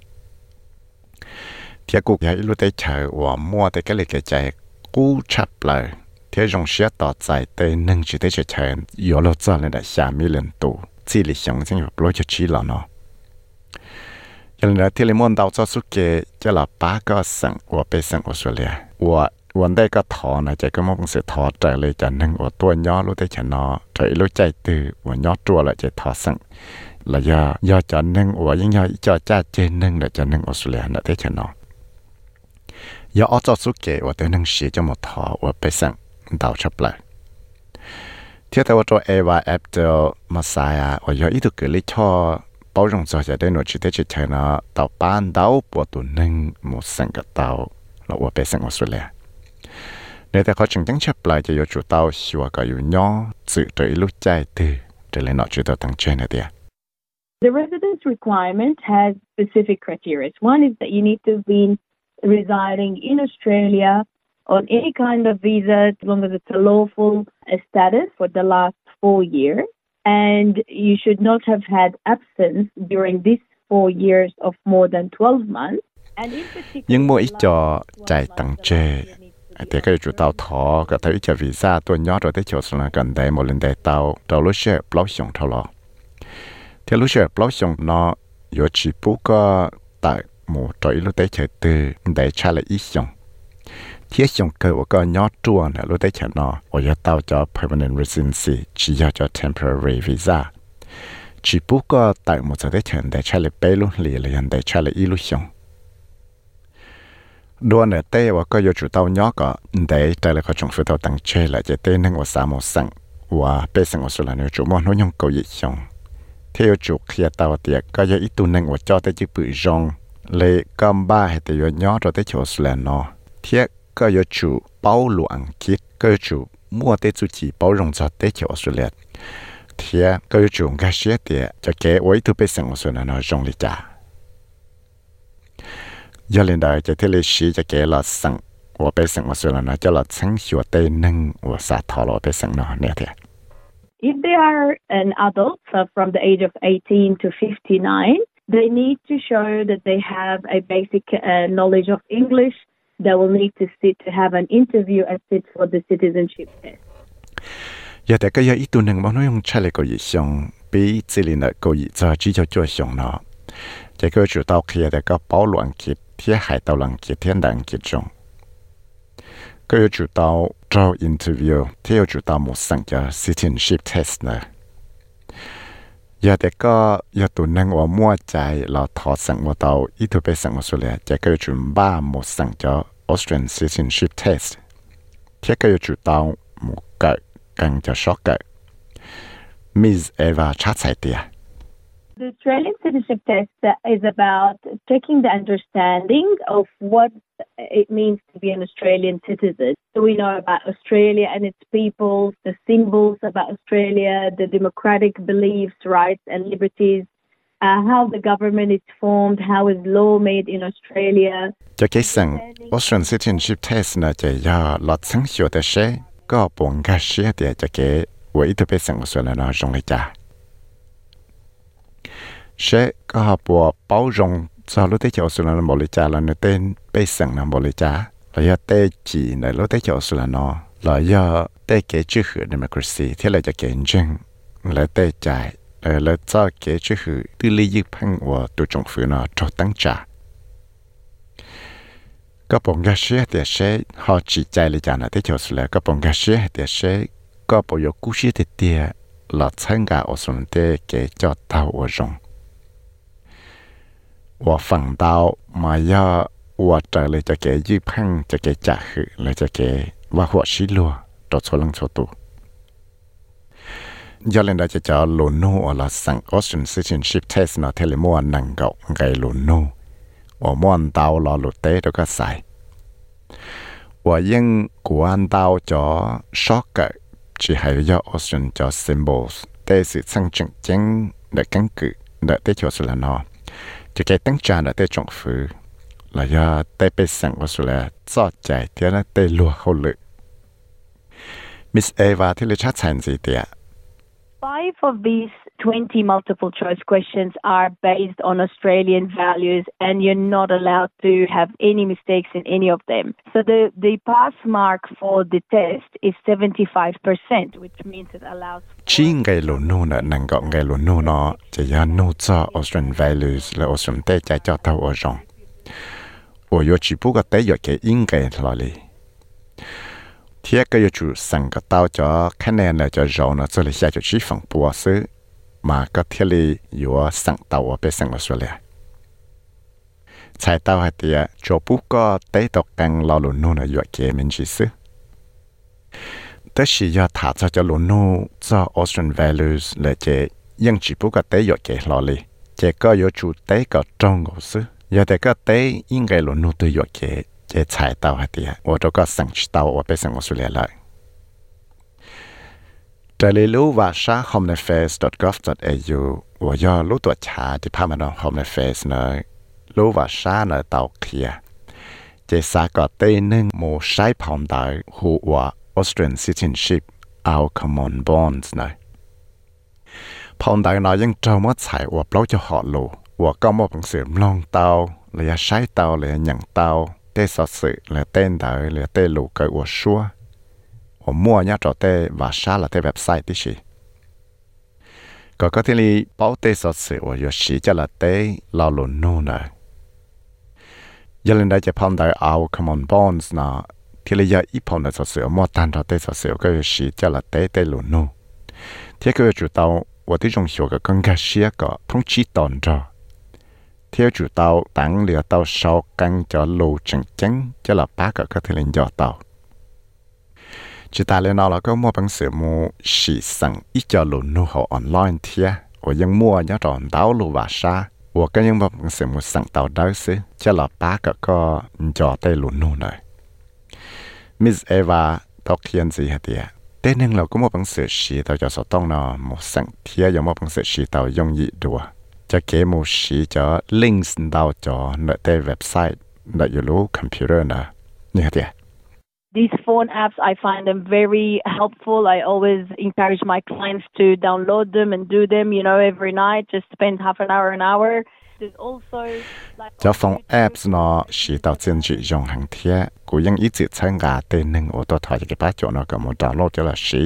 thì cụ cái lúc đấy chờ và mua tới cái lịch cái chạy cú chập lại thì dùng xe tỏ chạy tới nâng chỉ tới chờ yếu lo cho nên là xa mi lần tù chỉ lý想chính là lối cho chỉ là nó cho nên là thì môn đào cho số kế cho là ba cái省我被省 Australia 我วันได้ก็ถอนนะใจก็มองเสียถอใจเลยจะนึ่งว่าตัวย่อรู้ได้ชนะใจรู้ใจตื่นว่าย่อตัวละจะถอสั่งแล้วย่อย่อจะนึ่งว่ายังย่อจะจ้าเจนึ่งแล้วจะนึ่งออสเตรเลียนะได้ชนะ giờ ở chỗ số kế và tôi nâng sĩ cho một thọ và bây giờ đào chấp lại theo theo cho Eva Abdel Masaya và giờ nội nếu lại cho chủ tàu có để này The residence requirement has specific criteria. One is that you need to be residing in Australia on any kind of visa, as long as it's a lawful status for the last four years. And you should not have had absence during this four years of more than 12 months. nhưng mỗi cho chạy tăng chê. thì cái chủ tàu thọ cái thấy cho visa tôi nhớ rồi tới chỗ là gần đây một lần đại tàu tàu lúc xe bao xong thâu lo thì lúc xe bao xong nó có chỉ bố có tại một trọi lúc tới chơi từ để trả lại ít xong thiết xong cơ của cái nhớ chua này lúc tới chơi nó ở giờ tàu cho permanent residency chỉ cho cho temporary visa. Chỉ bố có tại một giờ tới chơi để trả lại bê luôn lì là để trả lại ít lúc xong đua nè tê và có yêu chủ tàu nhỏ có để tại là có trong phía tàu tăng chơi lại chỉ tê nên của sa một sang và bê sang của số là nếu chủ món nó nhung cầu gì xong theo chủ kia tàu tiệt có yêu ít tu nên của cho tới chữ bự rong lệ cầm ba hay tới yêu nhỏ rồi tới chỗ số là nó thiết ก็ยจูเป้าหลวงคิดก็ยจูมั่วเตจุจีเป้ารงจอดเตเขียวออสเตรเลียเทียก็ยจูงกาเชียเตียจะเกไว้ทุเปสังออสเตรเลียนจงลิจายาเลนได้จะเทเลชีจะเกลอสังว่าไปสังออสเตรเลียนจะหลอดสังหัวเตนึงว่าสาทอลอไปสังนอเนี่ยเทีย If they are an adult so from the age of 18 to 59, they need to show that they have a basic uh, knowledge of English that will need to sit to have an interview and sit for the citizenship test. Ya na tao interview citizenship test này. ยาแต่ก็ยาตุนั่งว่ามั่วใจเราถอดสังวเตาอีทุเปสังวสุเลยจะก็จุนบ้าหมดสังจอ Austrian Citizenship Test เทียก็จุดเตาหมกกังจะช็อกกัมิสเอวาชัดใส่เตีย The Australian citizenship test is about checking the understanding of what it means to be an Australian citizen. So we know about Australia and its people, the symbols about Australia, the democratic beliefs, rights, and liberties. Uh, how the government is formed, how is law made in Australia. Australian citizenship test na ja ya lot sang xio de she, go bong. เชก็หาปัวเป้าจงสารุเตเจ้สุลันบริจาลันเต้นเปสังนำบริจาเราอยาเตจีในลุเตเจ้สุลันเราอยาเตเกจื้อหือดิมครซีที่เราจะเก่งจังและเตจ่ายและเจ้เกจื้อหือที่ลียึกพังว่าตัวจงฝืนอจตั้งจ่าก็ปงกาเชียเตเชหอจีใจเลยจานะเตเจ้สุลันก็ปงกาเชียเตเชก็ปยกุชีเตียหลอดเชิงกาอสุนเตเกจอดเต้าอวจง 我放到嘛要我这里就给一碰就给加去，了就给我或西路到错冷错度。giờ lên đó cho cho lùn nô ở là sang Austrian citizenship test nó theo mua năng gạo gây lùn nô 我摸到了路底都个晒，我因管到咗 shock 嘅，只系有 Austrian 咗 symbols， จะแกตั้งจานอะเตจงฟื้นแล้ยาเตไปสั่งว่าสุดแล้วจอดใจเตียนะเตลัวเขาเลยมิสเอวาที่เลชาชันสีเตีย Five of these 20 multiple choice questions are based on Australian values, and you're not allowed to have any mistakes in any of them. So the, the pass mark for the test is 75%, which means it allows. nô nè năng gọn ngày lúa nô nó chỉ ya Australian values là Australian tế chạy cho tao ở trong. Ở yo chỉ tế yo cái in li. thế cái yêu chủ sang cái tao cái này là cho giàu nó cho là xe cho chỉ phẳng bùa sư mà cái thế li yêu sang tàu ở bên sang Australia. Chạy tàu hay thì cho bút có tới tàu càng lo nô là yêu kia mình chỉ sư sự yêu thả cho cho luôn nô cho Australian values là chế nhưng chỉ bút cái tới yêu kia lo li. Chế có yêu chủ tới cái trong ngũ sư giờ cái tới 应该 luôn nô tới yêu kia จะใช้เตาหัดเดียว่าตัวก็สั่งเตาว่าเปสั่งออสเรเลียเลยจะเรียนรู้ว่าชา homelifeface.gov.au ว่าย่อรู้ตัวชาที่พามาลอง homelifeface เนยรู้ว่าชาเนยเตาเคลียเจสาก็เตนึงมูใช้ผอมดาหัว Australian citizenship our common bonds เนยพอมดาวนยยังจ้ามัใช่ว่าเปล่าจะหอดลูว่าก็มอบหนังสือลองเตาเลยใช้เตาเลยอย่างเตา tê sợ sự là tên đời là tê lù cái của xua của mua nhá trò tê và xa là tê website tí gì có có thể li bảo tê sợ sự của yo xí cho là tê lao lù nô nè giờ lên đây chỉ phong đại our common bonds nè thì là giờ ít phong đại sợ sự mua tan trò tê sợ sự cái yo xí cho là tê tê lù nô thế cái chủ tàu 我哋仲学嘅更加是一个通知当咗。 theo chủ tàu tặng lửa tàu sau căn cho lù chừng chừng cho là ba cái các thể lên cho tàu chỉ ta lên nào là có mua bằng sự mua sĩ sẵn ít cho lù nô họ online thia. Và ยัง mua nhớ tròn tàu lù và sa. Và cái những bằng sự mua sẵn tàu đó xí cho là ba cái có cho tay lù nô này Miss Eva tóc khiên gì hả tiệt tên nên là có một bằng sự sĩ tàu cho số tông nào một sẵn thia có một bằng sự sĩ tàu dùng dị đùa. จะเกมูชีจะลิงก์ดาวจอในแต่เว็บไซต์ในอยู่รู้คอมพิวเตอร์นะนี่เดีย These phone apps, I find them very helpful. I always encourage my clients to download them and do them, you know, every night. Just spend half an hour, an hour. There's also like จะฟงแอปส์เนาะชีตาวเจียนจียองหังเทียกูยังอีจิตใช้งาเตนหนึ่งโอตัวถอยจะเก็บป้าจอเนาะก็มดาวน์โหลดจะละชี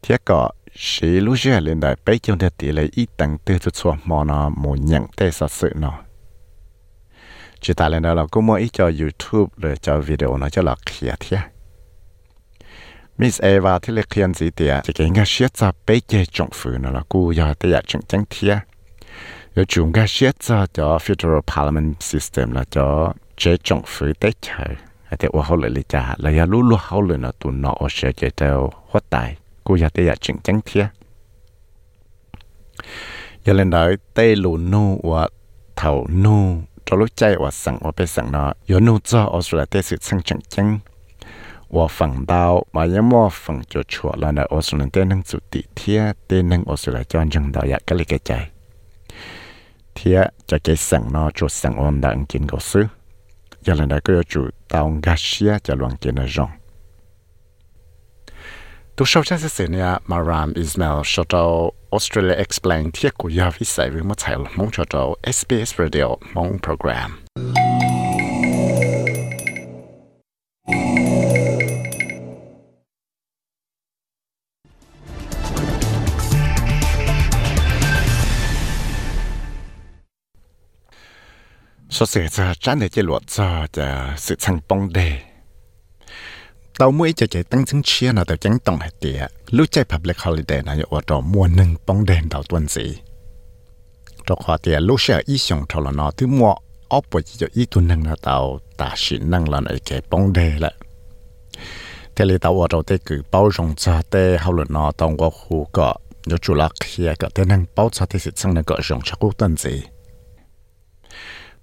เทียก็ sĩ lúc trước lên đại bây giờ để tỷ lệ ít tăng tư cho chua mà nó mù nhận tê sợ sự nó. Chỉ ta lên đó là cũng mỗi ít cho YouTube rồi cho video nó cho là kia thiệt Miss Eva thì là khiên gì tiệt chỉ cái nghe xét cho bây giờ trọng phụ nó là cú giờ tới giờ chừng chừng thiệt rồi chúng cái xét cho cho Federal Parliament System là cho chế trọng phụ tới chơi thì ô hậu lại lý trả là ya lú lú hậu lại nó tụi nó ở sẽ chế theo hóa tài cô giờ tới giờ dạ chừng chừng thiệt giờ lên đó tê lù nu và thầu nu cho lúc chạy và sẵn và bị sẵn nó giờ nu cho Australia tây sự sang chẳng chẳng và phần đào mà những mua phần cho chùa là nơi Australia tê nâng chủ tỷ thiết tây nâng Australia cho anh đạo ya cái cái chạy thiết cho cái sẵn nó cho sẵn ổn định kiến cầu sư giờ lên đó cứ chủ tàu gasia cho loạn kiến ở rong tu sau cha sẽ này Maram Ismail cho tàu Australia Explain thiết của gia vi sai với một tài mong cho tàu SBS Radio mong program. số sự cho tránh để chế luật cho sự thăng bông đề tàu mũi chạy chạy tăng chứng chia nào tàu tránh tổng hạt địa lúc chạy public holiday này ở đó mua nâng bóng đèn tàu tuần gì cho khoa địa lúc xe ý xong cho là nó thứ mua. Ốp bởi cho ý tuần nâng là tàu ta chỉ nâng là này cái bóng đèn lại thế là tàu ở đó để cử bao rộng cho để hậu luận nó tàu có khu cọ. Nhớ chủ lạc kia có thể nâng bao cho thế sự sang nâng cọ rộng cho quốc tuần gì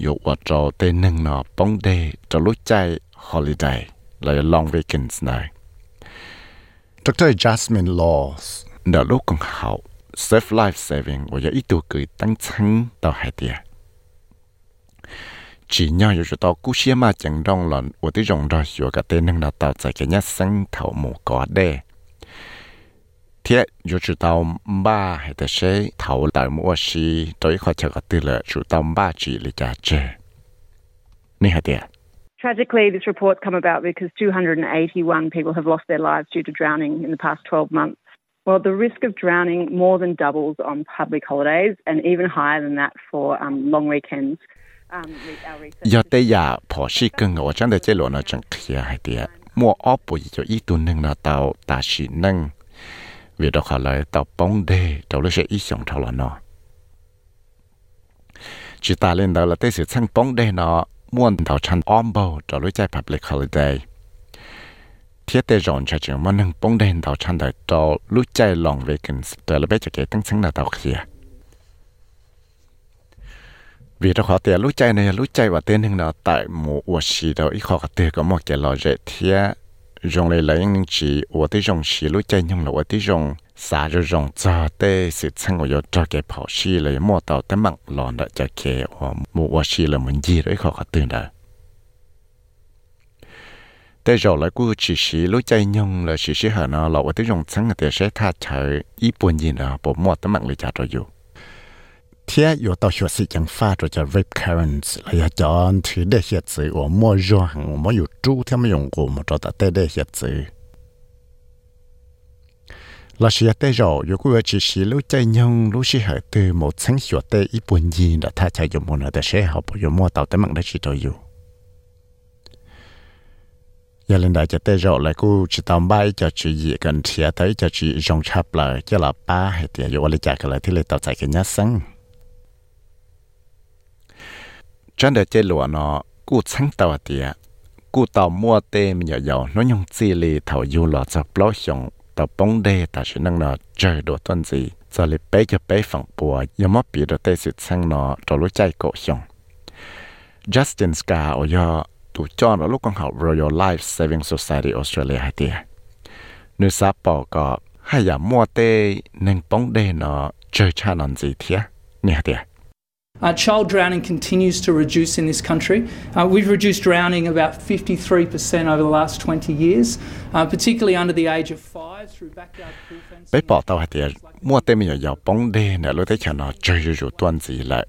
อยู่ว่าเราเต้นหนึ่งเนาะป้องเดย์จะรู้ใจ holiday. เลย long weekends นะดร Jasmine Laws. เดลูกของเขา save life saving ว่าจะอีตัวเกิดตั้งชั้งต่อหายเดีย chỉ nhau yêu cho tao cú mà chẳng đông lần của tí rồng rồi sửa cả tên nâng đào tạo chạy cái nhát xanh thảo mù có đê thế dù chủ tàu ba hay là sẽ thầu lại mua xí tới khỏi chờ cái tư lợi chủ tàu ba chỉ là trả chế Nhi hả tiệt Tragically, this report come about because 281 people have lost their lives due to drowning in the past 12 months. Well, the risk of drowning more than doubles on public holidays and even higher than that for um, long weekends. giờ tây giờ phó sĩ cần ngồi trong đời chế lộ nó chẳng kia hay tiệt mua ốp bùi cho ý tù nâng nó tàu ta chỉ nâng vì đó khả lại tàu bóng đề tàu lấy sẽ ít sống thảo là nó. Chỉ ta lên đó là tới sự sang bóng đề nó muốn tàu chăn ôm bầu tàu lấy chạy public holiday. Thiết tế rộn cho chuyện mà nâng bóng đề tàu chăn đời tàu lúc chạy lòng về kinh tàu là bé cho cái tăng sáng là tàu kia vì đó khó tiền lúc chạy này lúc chạy và tên hình nào tại một vật xì đâu ít khó có tiền có một cái lò dễ thiệt dùng lấy lấy những chỉ ở tới dùng xí lúc chạy nhưng là ở tới dùng xả rồi dùng cho tới sự sang của cho cái跑xí lấy mua tàu tới mạng lòn đó cho cái ở một vật xí là mình gì đấy họ có tiền đóแต่เราแล้วกู只是รู้ใจยงเลย只是หาเนาะเราว่าที่ยงทั้งแต่ใช้ท่าเฉยญี่ปุ่นยินอ่ะผมหมดตั้งมันเลยจัดเราอยู่ thế 天有到学习讲法，就叫 rape currents，来要讲提的些字，我没用，我没有注，他们用过，我找到带的些字。là sĩ tế rõ yêu quý chỉ sĩ lúc chạy nhung lúc sĩ hệ từ một sáng hiệu tế ít buồn gì đã tha chạy dùng một nửa sẽ học bộ dùng mua tàu tới mạng đã chỉ tôi yêu giờ lên đại chỉ tế rõ là cô chỉ tàu bay cho chị gì cần thìa tới cho chị rong chập lại cho là ba hệ tiền yêu lấy chạy cái lại thì lấy tàu chạy cái nhát xăng chân để chơi lụa nó cú sáng tàu tiệt cú tàu mua tê mình nhỏ giờ nó nhung chi li thầu du lọ cho blog xong tàu bóng đê ta chỉ năng nó chơi đồ tuần gì cho lại bé cho bé phẳng bùa giờ mất bị đồ tê sự sang nó cho lúc chạy cổ xong Justin Scar ở giờ tụ cho nó lúc con học Royal Life Saving Society Australia hay tiệt nữ sa bỏ có hay là mua tê nên bóng đê nó chơi cha nó gì thiệt nè tiệt Uh, child drowning continues to reduce in this country. Uh, we've reduced drowning about 53% over the last 20 years, uh, particularly under the age of five through backyard pool fencing. bé bỏ tao hay tiệt mua tê mình giờ bóng đê nè lúc thấy cho nó chơi rồi rồi tuần gì lại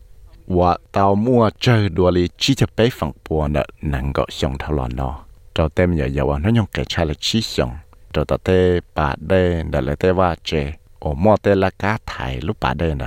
我到末这多里只只北方波呢，能够用头了呢。到对面有啊，那用给差了起用，到到对把的那来对话这，我莫对了家台路把的呢。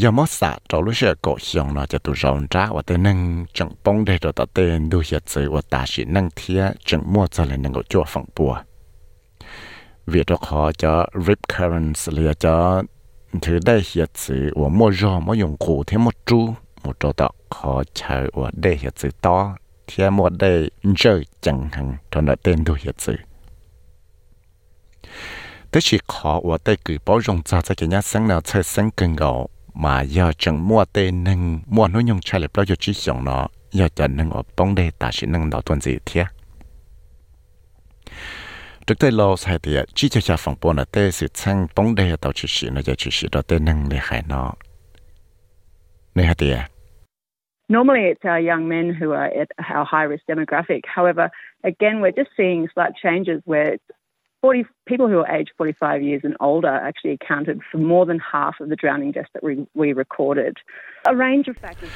ยามอสะเราลู้เชื่อก็ยองเราจะตัวรอนจ้าว่าแต่นั่งจังป้องได้เราตัดเต้นดูเหยียดเจอว่าตาสินั่งเทียจังมั่วจะเลยนั่งก็จั่วฝั่งปัวเวียดเราขอจะ rip currents เรือจะถือได้เหยียดเจอว่ามั่วรอมั่วยงกูเทียมั่วจูมั่วจะตัดขอเชื่อว่าได้เหยียดเจอต่อเทียมั่วได้เจอจังหังตอนเราเต้นดูเหยียดเจอแต่ชีขอว่าได้กือป้องจงจ้าจะแก่ยัดเสียงเราเชื่อเสียงกันเก่า mà giờ chẳng mua tên nâng mua nó nhung chạy lại bao giờ chỉ xong nó giờ chẳng nâng ở bóng đây ta chỉ nâng đó tuần gì thế trước đây lâu sai thì chỉ cho cha phòng bồn là tê sự sang bóng đây tàu chỉ sĩ nó giờ chỉ sĩ đó tên nâng để khai nó. Này hả thì Normally, it's our young men who are at our high risk demographic. However, again, we're just seeing slight changes where 40, people who are aged 45 years and older actually accounted for more than half of the drowning deaths that we, we recorded. A range of factors.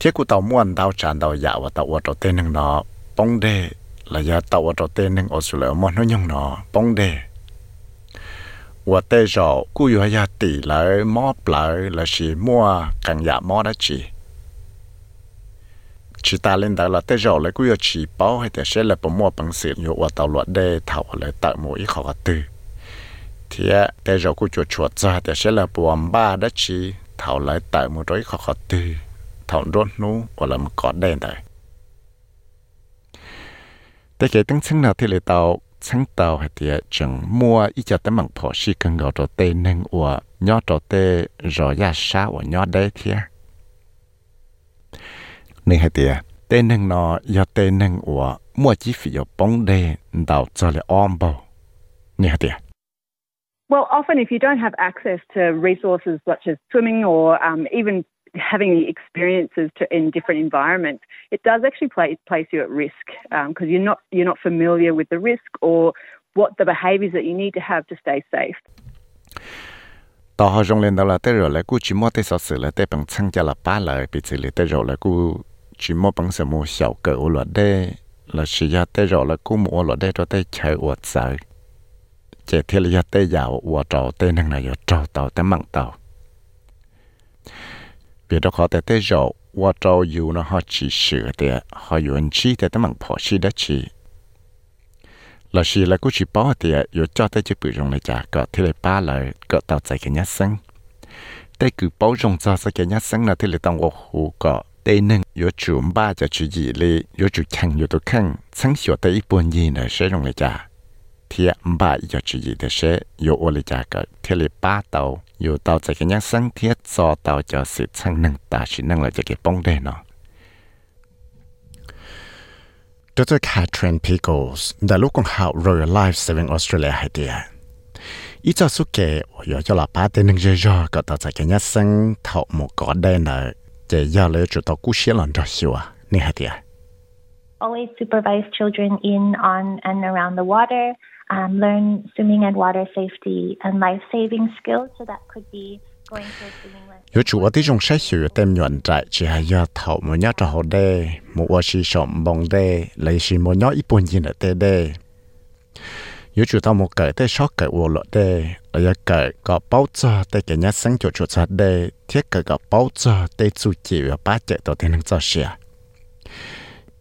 Thiết cụ tàu muôn tàu tràn tàu dạ và tàu ở tàu tên nâng nó bóng đề là giờ tàu ở tàu tên nâng ở số lượng muôn nó nhung nó bóng đề và tê rộ, cụ yếu ya tỷ lại móp lại là chỉ mua càng dạ móp đó chỉ chỉ ta lên đó là tê rộ lấy cụ yếu chỉ bảo hay sẽ là bỏ mua bằng sự yếu và tàu luật đề thảo lại tạo mỗi khó tư. Thì tê rộ cụ chuột chuột ra sẽ là bỏ ba đó chỉ thảo lại tạo một đôi khó tư thọn rốt nú và là một cọt đen đấy. Để cái tiếng sinh nào thì lại tàu sáng tàu hay thì chẳng mua ít cho tấm bằng phổ sĩ cần gọi trò tê nâng của nhỏ trò tê rồi ra xa của nhỏ đấy thì nên hay thì tê nâng nó do tê nâng của mua chi phí ở bóng đê đào cho lại ôm bầu. Nên hay thì Well, often if you don't have access to resources such as swimming or um, even having the experiences to, in different environments, it does actually play, place you at risk because um, you're not you're not familiar with the risk or what the behaviours that you need to have to stay safe. tao họ dùng lên đó là tới rồi là cú chỉ mua tới sáu sự là tới bằng chân cho là ba lời bị xử lý tới rồi là cú chỉ mua bằng sự mua小个我了的là chỉ ya tới rồi là cú mua了的cho tới chơi我sợ chỉ thiết là tới giàu我找tới năng này找到tới mạng tàu vì đó họ tới tới rồi 我找有呢，họ chỉ sửa de họ有人知的，他们跑去的去。là gì là cũng chỉ bảo thì有cho tới chỉ bự rong này chả có thì lại ba là có tạo tại cái nhát sinh đây cứ bảo rong cho cái nhát sinh là thì lại tao ngô hồ có đây nâng có chủ ba cho chủ gì li có chủ khăn có tổ khăn sáng sửa tới ít buồn gì nữa sẽ rong này chả thì ba có chủ gì thì sẽ có ô lại chả có thì lại ba tàu có tạo tại cái nhát sinh thì cho tàu cho sự sang nâng ta chỉ nâng là cho cái bông đây nó Dr. Catherine Pickles, đã lúc con học Royal Life Saving Australia hay địa. Ý cho số kể, ở cho là ba tên nâng dây dò có tạo ra cái nhát sinh thọ một có đây nợ, để giờ lấy chủ tàu cú xế lần cho xíu à, nè hay. Always supervise children in, on, and around the water, um, learn swimming and water safety and life saving skills. So that could be yo chu wa ti jong sai su tem nyon trai chi ha ya thao mo nya tra ho de mo wa ta mo ka te shok ka wo lo de a ya ka ka pau cha te ke nya sang chu chu cha de thiek ka ka pau cha te chu chi wa pa che to te nang cha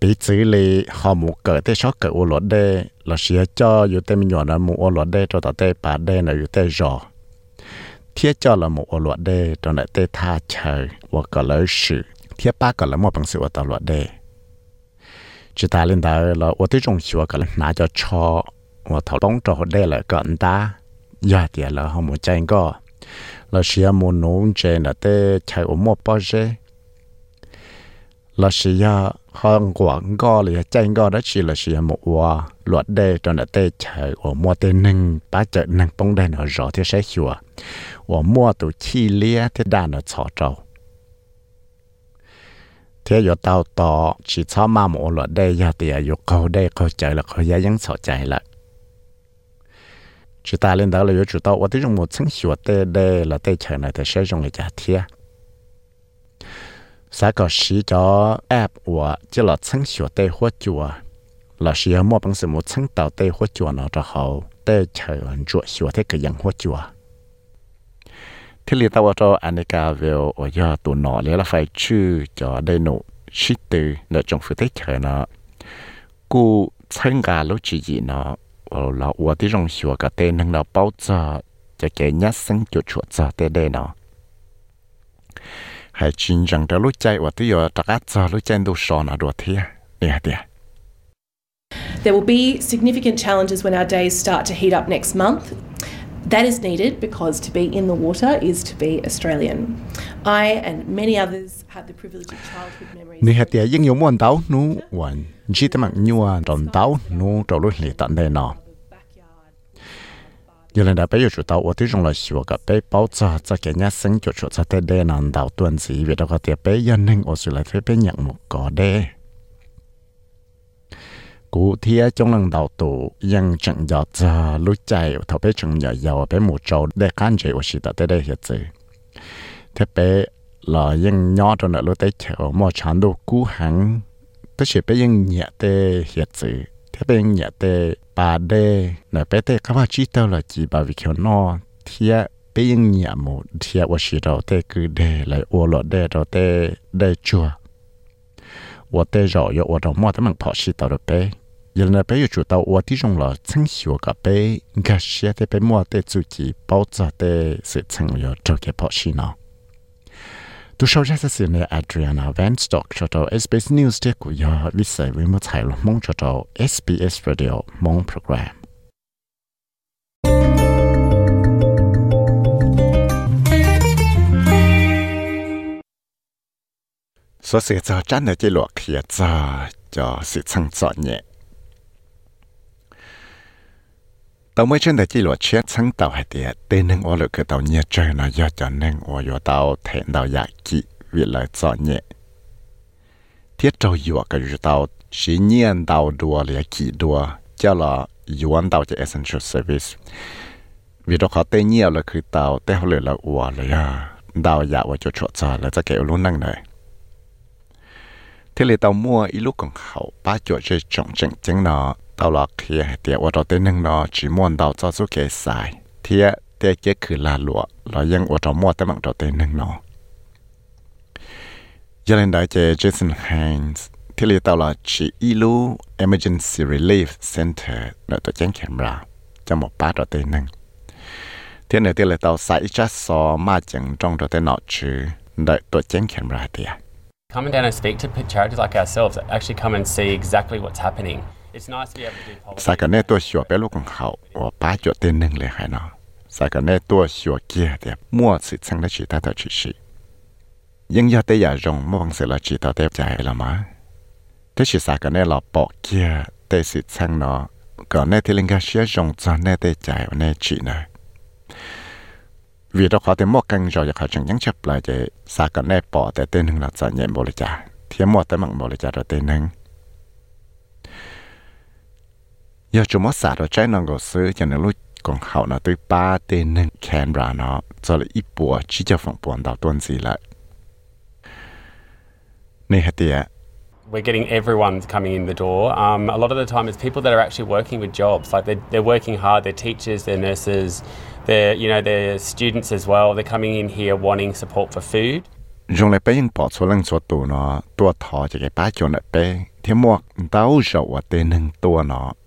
bị xử lý họ mù cỡ thế sót cỡ ô lót đê là sẽ cho yếu tê mình nhỏ là mù lót đê cho tao tê bà đê là yếu tê rõ thiết cho là mù ô lót đê cho lại tê tha chờ và cỡ lỡ thiết ba cỡ là một bằng sự ở tao lót đê chỉ ta lên đó là ô tê trong sự cỡ là nã cho cho và thảo bóng cho đê là cỡ ta. Giờ thì là họ mù chạy có là sẽ mù nôn là tê chạy ôm một bao giờ là sĩ ya hơn quảng go là chân go đó chỉ là sĩ một hòa luật đề cho nó tê chạy ở mua tê nâng bá chợ nâng bông đen ở rõ thế sẽ hiểu ở mua tụ chi lia thế đàn ở chỗ trâu thế giờ tao to chỉ cho ma một luật đề giờ thì ở câu đề câu chạy là câu giá vẫn sợ chạy lại chỉ ta lên đó là yếu chủ tao ở thế trong một sinh hiệu tê đề là tê chạy này thì sẽ dùng cái giá thiệt xã có sử cho app của chỉ là chứng sửa tê hóa chùa là sử dụng một bằng sự một chứng tạo tê hóa chùa nó cho hậu tê chạy ở chỗ sửa thế cái dạng hóa chùa thì lý tao cho anh cả về ở nhà tụ nọ lấy là phải chữ cho đây nụ sĩ tử là trong phía tây trời nó cú参加lúc chỉ gì nó ở là ởที่trong sửa cái tên năng là bao giờ cho cái nhát sinh cho chuột giờ tên đây nó hay chính rằng đó lúc chạy ở ที่ giờ tất cả lúc chạy đâu sò nó đồ thế nè nè There will be significant challenges when our days start to heat up next month. That is needed because to be in the water is to be Australian. I and many others have the privilege of childhood memories. Ni hạt tiền những muốn đau nu hoàn chỉ tấm mạng nhua đòn đau nu lúc lì tận đây nọ Giờ lần đã bây giờ chủ tàu ởที่trong là sửa cái bé bao giờ cho cái nhà sinh cho chủ cho tới đây là đào tuần gì vì đó có tiền bé dân nên ở sự lại phải bé nhận một có đây cú thia trong lần đầu tụยังจังยอจะรู้ใจทบไปจังยอยอไปหมู่โจได้กันใจว่าสิตาได้ได้เหตุเทไป thế bên nhà tê bà đê nè bé tê các bạn chỉ tao là chỉ bà vì kiểu nó thiệt bên nhà mù thiệt và chỉ đầu tê cứ đê lại ô lọ đê đầu tê đê chùa và tê rõ yo và đầu mua tấm bằng phò chỉ tao được bé giờ nè bé yêu chủ tao và tí trong là chân hiểu cả bé gà xe tê bé mua tê chủ chỉ bảo trợ tê sự chân yo cho cái phò chỉ nào Tu sau ra sa sine Adriana Vanstock cho tàu SBS News để của yo vi sai vi mo thai mong cho tàu SBS Radio mong program. So sự cho chán ở chế lọ khía cho cho sự sang chọn nhẹ tàu mới trên đại chỉ luật chết, sáng tàu hay tiệt tên nâng ô lực cái tàu nhẹ chơi nó do cho nâng ô yo tàu thẹn tàu giả kỹ vì lời cho nhẹ. Thiết trâu yo cái yo tàu sĩ nhiên tàu đua là kỹ đua cho là yuan tàu cho essential service. Vì đó khó tên nhiều là cứ tàu tên họ là ủa là tàu giả và cho chỗ cho là cho kiểu luôn năng này thế là tàu mua ít lúc còn hậu ba chỗ chơi trọng chỉnh chính nó tao là kia tiệt và tao nâng nó chỉ muốn tao cho số kẻ xài thiệt tiệt là lụa là dân và tao mua tao bằng tao tên nâng nó gia đình đại chế Jason Hines thì lý tao là chỉ ilu emergency relief center nó tao chén camera cho một ba tao tên nâng thế này thì là tao sai chắc so mà chẳng trong tao tên nó chứ đợi tao chén camera thì Coming down and speak to charities like ourselves that actually come and see exactly what's happening. สากันแนตัวชัวเปลูกของเขาว่าป้าจดเต้นหนึ่งเลยหายเนาะสากันแนตัวชัวเกียเดียมั่วสิทธิ์สังได้ชีตาต่อชีชียังยาเตยาจงมองเสละชีตาเตยใจละมาแต่ชีสากันแน่หลอปอกเกียเตสิทธิ์สังเนาะก่อนเน่ที่ลิงกาเชียจงจอนเน่เตยใจเน่ชีนะวีดอขอเตมอกังจอยาขาจังยังเช็บลายใจสากันแน่ปอแต่เต้นหนึ่งหลักจานเย็นบริจาเทียมอแต่มังบริจาเต้นหนึ่ง ยอจมอสาดใจนองก็ซื้ออย่างนี้ลูกของเขาเนาะตัวป้าเตนึงแคนบราเนาะจะเลยอีปัวชี้จะฝังปวนดาวต้นสีละนี่ฮะเตีย we're getting everyone coming in the door. Um, a lot of the time, it's people that are actually working with jobs. Like they're, they're, working hard. They're teachers. They're nurses. They're you know they're students as well. They're coming in here wanting support for food. จงเลยไปยังปอดส่วนหลังส่วนตัวเนาะตัวทอจะแก่ป้าจนเลยไปเที่ยวหมวกเต้าเฉาวัดเตนึงตัวเนาะ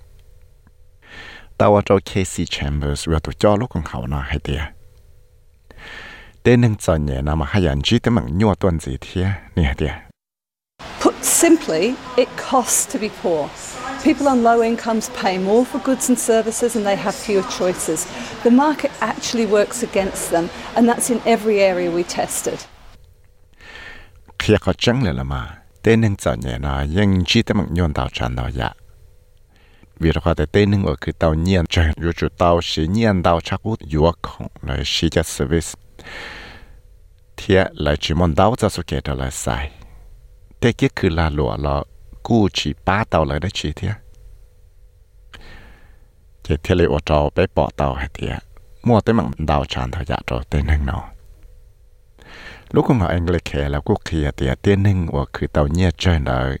à thế thì tàu và trâu mua tới mạng trâu tên nâng cho cái luôn nâng vì đó khó tên nâng cái xíu luôn nâng là là kỹ tuần gì trời lấy lúc con họ English Australia cho nên chế luật chia là tàu kia tàu cho Casey Chambers vừa tụ cho lúc con họ nó hay tiệt tên nâng cho nhẹ nào mà hai anh chỉ tới mạng nhua tuần gì thế nè tiệt Put simply, it costs to be poor. People on low incomes pay more for goods and services and they have fewer choices. The market actually works against them, and that's in every area we tested. khi có chẳng là mà tên nâng cho nhẹ nó nhưng chỉ tới mạng nhuận tàu tràn tàu dạ vì đó có tên nâng ở cái tàu nhiên trời chủ tàu sĩ nhiên tàu chắc út yếu không là sĩ cho service thì là chỉ muốn tàu cho số kế là sai thế kia cứ là lụa là cú chỉ ba tàu lại đấy chỉ thế chỉ thế là ở trò bé bỏ tàu hay thế mua tới mạng tàu tràn tàu dạ rồi tên nâng nó lúc mà anh lấy khe là quốc kia thì tiên nâng và คือ tàu nhẹ chơi nợ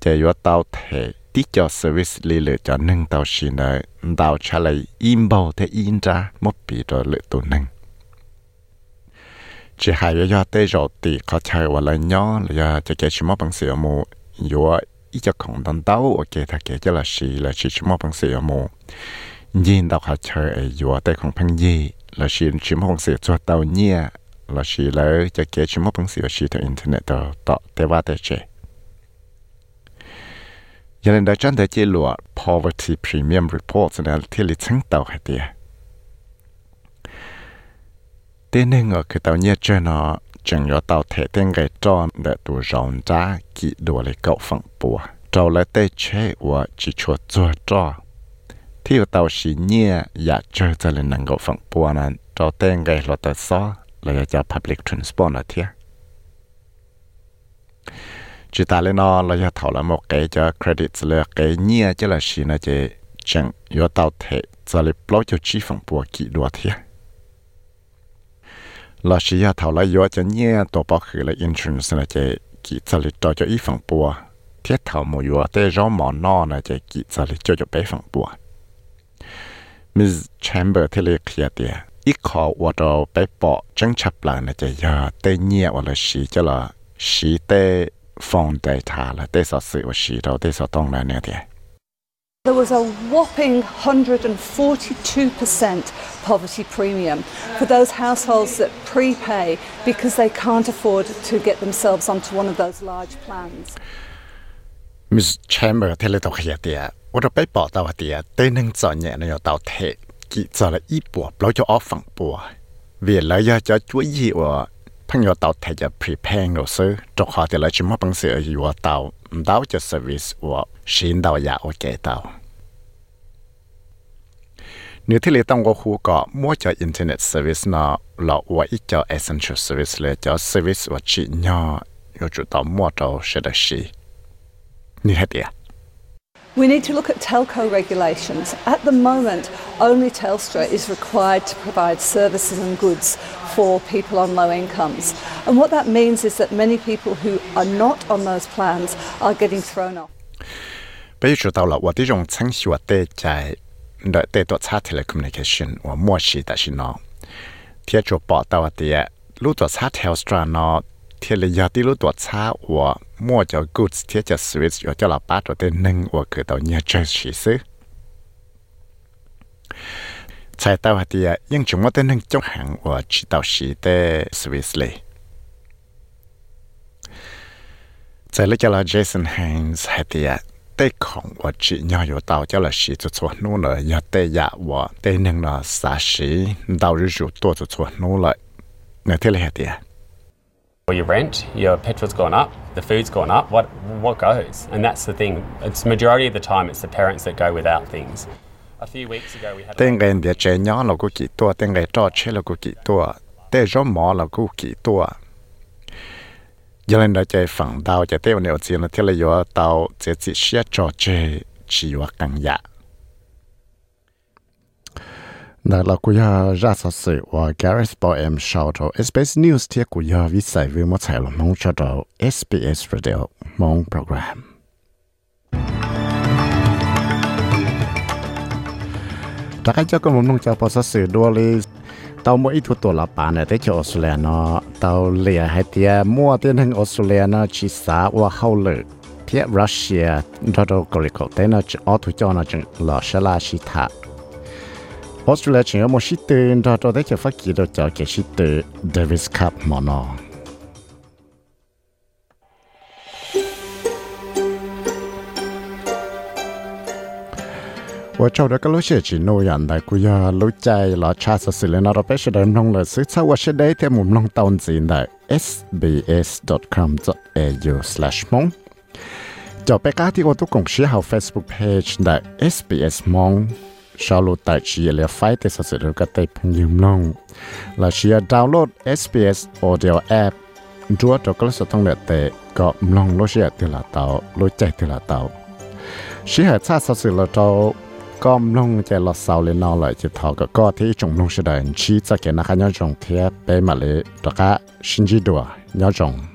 chỉ có tàu thể tí cho service lì lựa cho nâng tàu xì nợ. Tàu trả lại im bầu thế in ra một bị rồi lựa tụ nâng. Chỉ hai yo do tê rồi thì có chơi và lại nhỏ là do chỉ cái chỉ một bằng sữa mù. Yếu ít cho không đàn tàu ok thật cái cho là xì là chỉ chỉ một bằng sữa mù. Nhìn tàu họ chơi ở yo tê không phăng gì, là xì chỉ một bằng sữa cho tàu nhẹ là chỉ là cho cái chỉ một bằng sữa chỉ từ internet đó đó thế và thế chế giờ nên đã chân để chế lụa poverty premium report này thì lịch chứng tàu hay tiệt tên nên ở cái tàu nhẹ chơi nó chẳng có tàu thể tên cái tròn để tụ rộng ra kỹ đồ lấy cậu phẳng bùa trâu lấy tê chế và chỉ cho chua cho thì ở tàu xí nhẹ dạ chơi cho lên năng cậu phẳng bùa này trâu tên cái là tờ xó là cho public transport là thiệt chỉ ta lên nó là cho thảo là một cái cho credit, là cái nhẹ cho là xí nó chỉ chẳng có tàu thể cho là block cho chi phẳng bùa kỹ đồ thiệt là chỉ ya thảo cho nhẹ tổ bảo khử là insurance là chỉ kỹ cho lịch cho cho ít phần bùa. Thiết thảo một yo để rõ mỏ no là chỉ kỹ cho là cho cho bé phần bùa. Miss Chamber thì kia tiệt ít khó và đồ bé bỏ tranh chấp lại là để nhẹ hoặc là xí cho là xí để There was a whopping 142% poverty premium for those households that prepay because they can't afford to get themselves onto one of those large plans. Ms. Chamber 听了都黑的，我都被报道的，对能做业呢要倒退，给做了一波，老就二分波，为了要叫注意我。เนี่ยเราตัวเท kỹ giờ là ít bùa bao cho off phẳng bùa vì lấy giờ cho chuỗi gì của 朋友到睇就 prepare 老师，做下啲嚟全部本事而我到唔到就 service 我先到也我记到。nếu thế là tông có khu có mua cho internet service nó là và ít cho essential service là cho service và chỉ nhỏ yo chủ tao mua cho sẽ được gì như hết đi We need to look at telco regulations. At the moment, only Telstra is required to provide services and goods for people on low incomes. And what that means is that many people who are not on those plans are getting thrown off. bây giờ tao là 我的用程序我得在的得多差 telecommunication 我默契的是呢，贴着报道的，路多差 Telstra 呢。贴了要的路多差，我 mua cho goods thiết cho Swiss cho cho là bát rồi tên nâng của cửa tàu nhà chơi sĩ sư chạy tàu hạt địa à, nhưng chúng nó tên nâng trong hàng chỉ tàu sĩ tế Swiss lì. Chạy cho Jason Haynes hạt địa tế à, khổng của chị nhỏ tàu cho là sĩ cho cho nô lợi. Nhỏ tế dạ của tế nâng là xa sĩ đào rủ rủ tùa cho cho nô lợi. Nè Well, your rent, your petrol's gone up, the food's gone up. What what goes? And that's the thing. It's majority of the time it's the parents that go without things. A few weeks ago we had. Tên ngày địa chế nhỏ là cô kỳ tua, tên ngày trò chế là cô kỳ tua, tên gió mỏ là cô kỳ tua. Giờ lên đó chơi phẳng đào chơi tiêu nhiều tiền là thế là do tàu chế chỉ xe trò chơi chỉ và càng dạ. Nà là cú ya ra sở sự và Gareth Bo em sau đó SBS News thiết cú ya viết sai với một chạy là mong cho đó SBS Radio mong program. Đã cái cho cái mong cho bao sở sự đua li tao mỗi ít tuổi là bạn này tới cho Australia nó tao lìa hay tia mua tiền hàng Australia nó chỉ xả và hậu lực thiết Russia đó đâu có lịch tới nó chỉ ở thủ cho nó chỉ là sẽ là chỉ thả Australia chỉ có một sĩ tử đó cho thấy phát triển được cho cái sĩ tử Davis Cup mà nó. và sau đó các lối xe chỉ nô nhận đại của giờ lối chạy là cha sẽ xử lý đó bây giờ nông là sự sau và sẽ đấy theo một nông tàu gì đại sbs.com.au slash mong cho bé cá thì có tôi cùng share học Facebook page đại SBS mong sau lúc tại chỉ là phải để sử dụng các tay phong nhung nông là chỉ download SBS audio app chúa cho các sự thông lệ tệ có nông lúc sẽ từ là tàu lối chạy từ là tàu. Chỉ hệ xa sử dụng là tàu có nông chạy là sau lên nào lại chỉ thọ có có thì chúng nông sẽ đợi chỉ cho cái nào khác nhau trồng thế bé mà lệ đó cả sinh chi đùa, nhau trồng.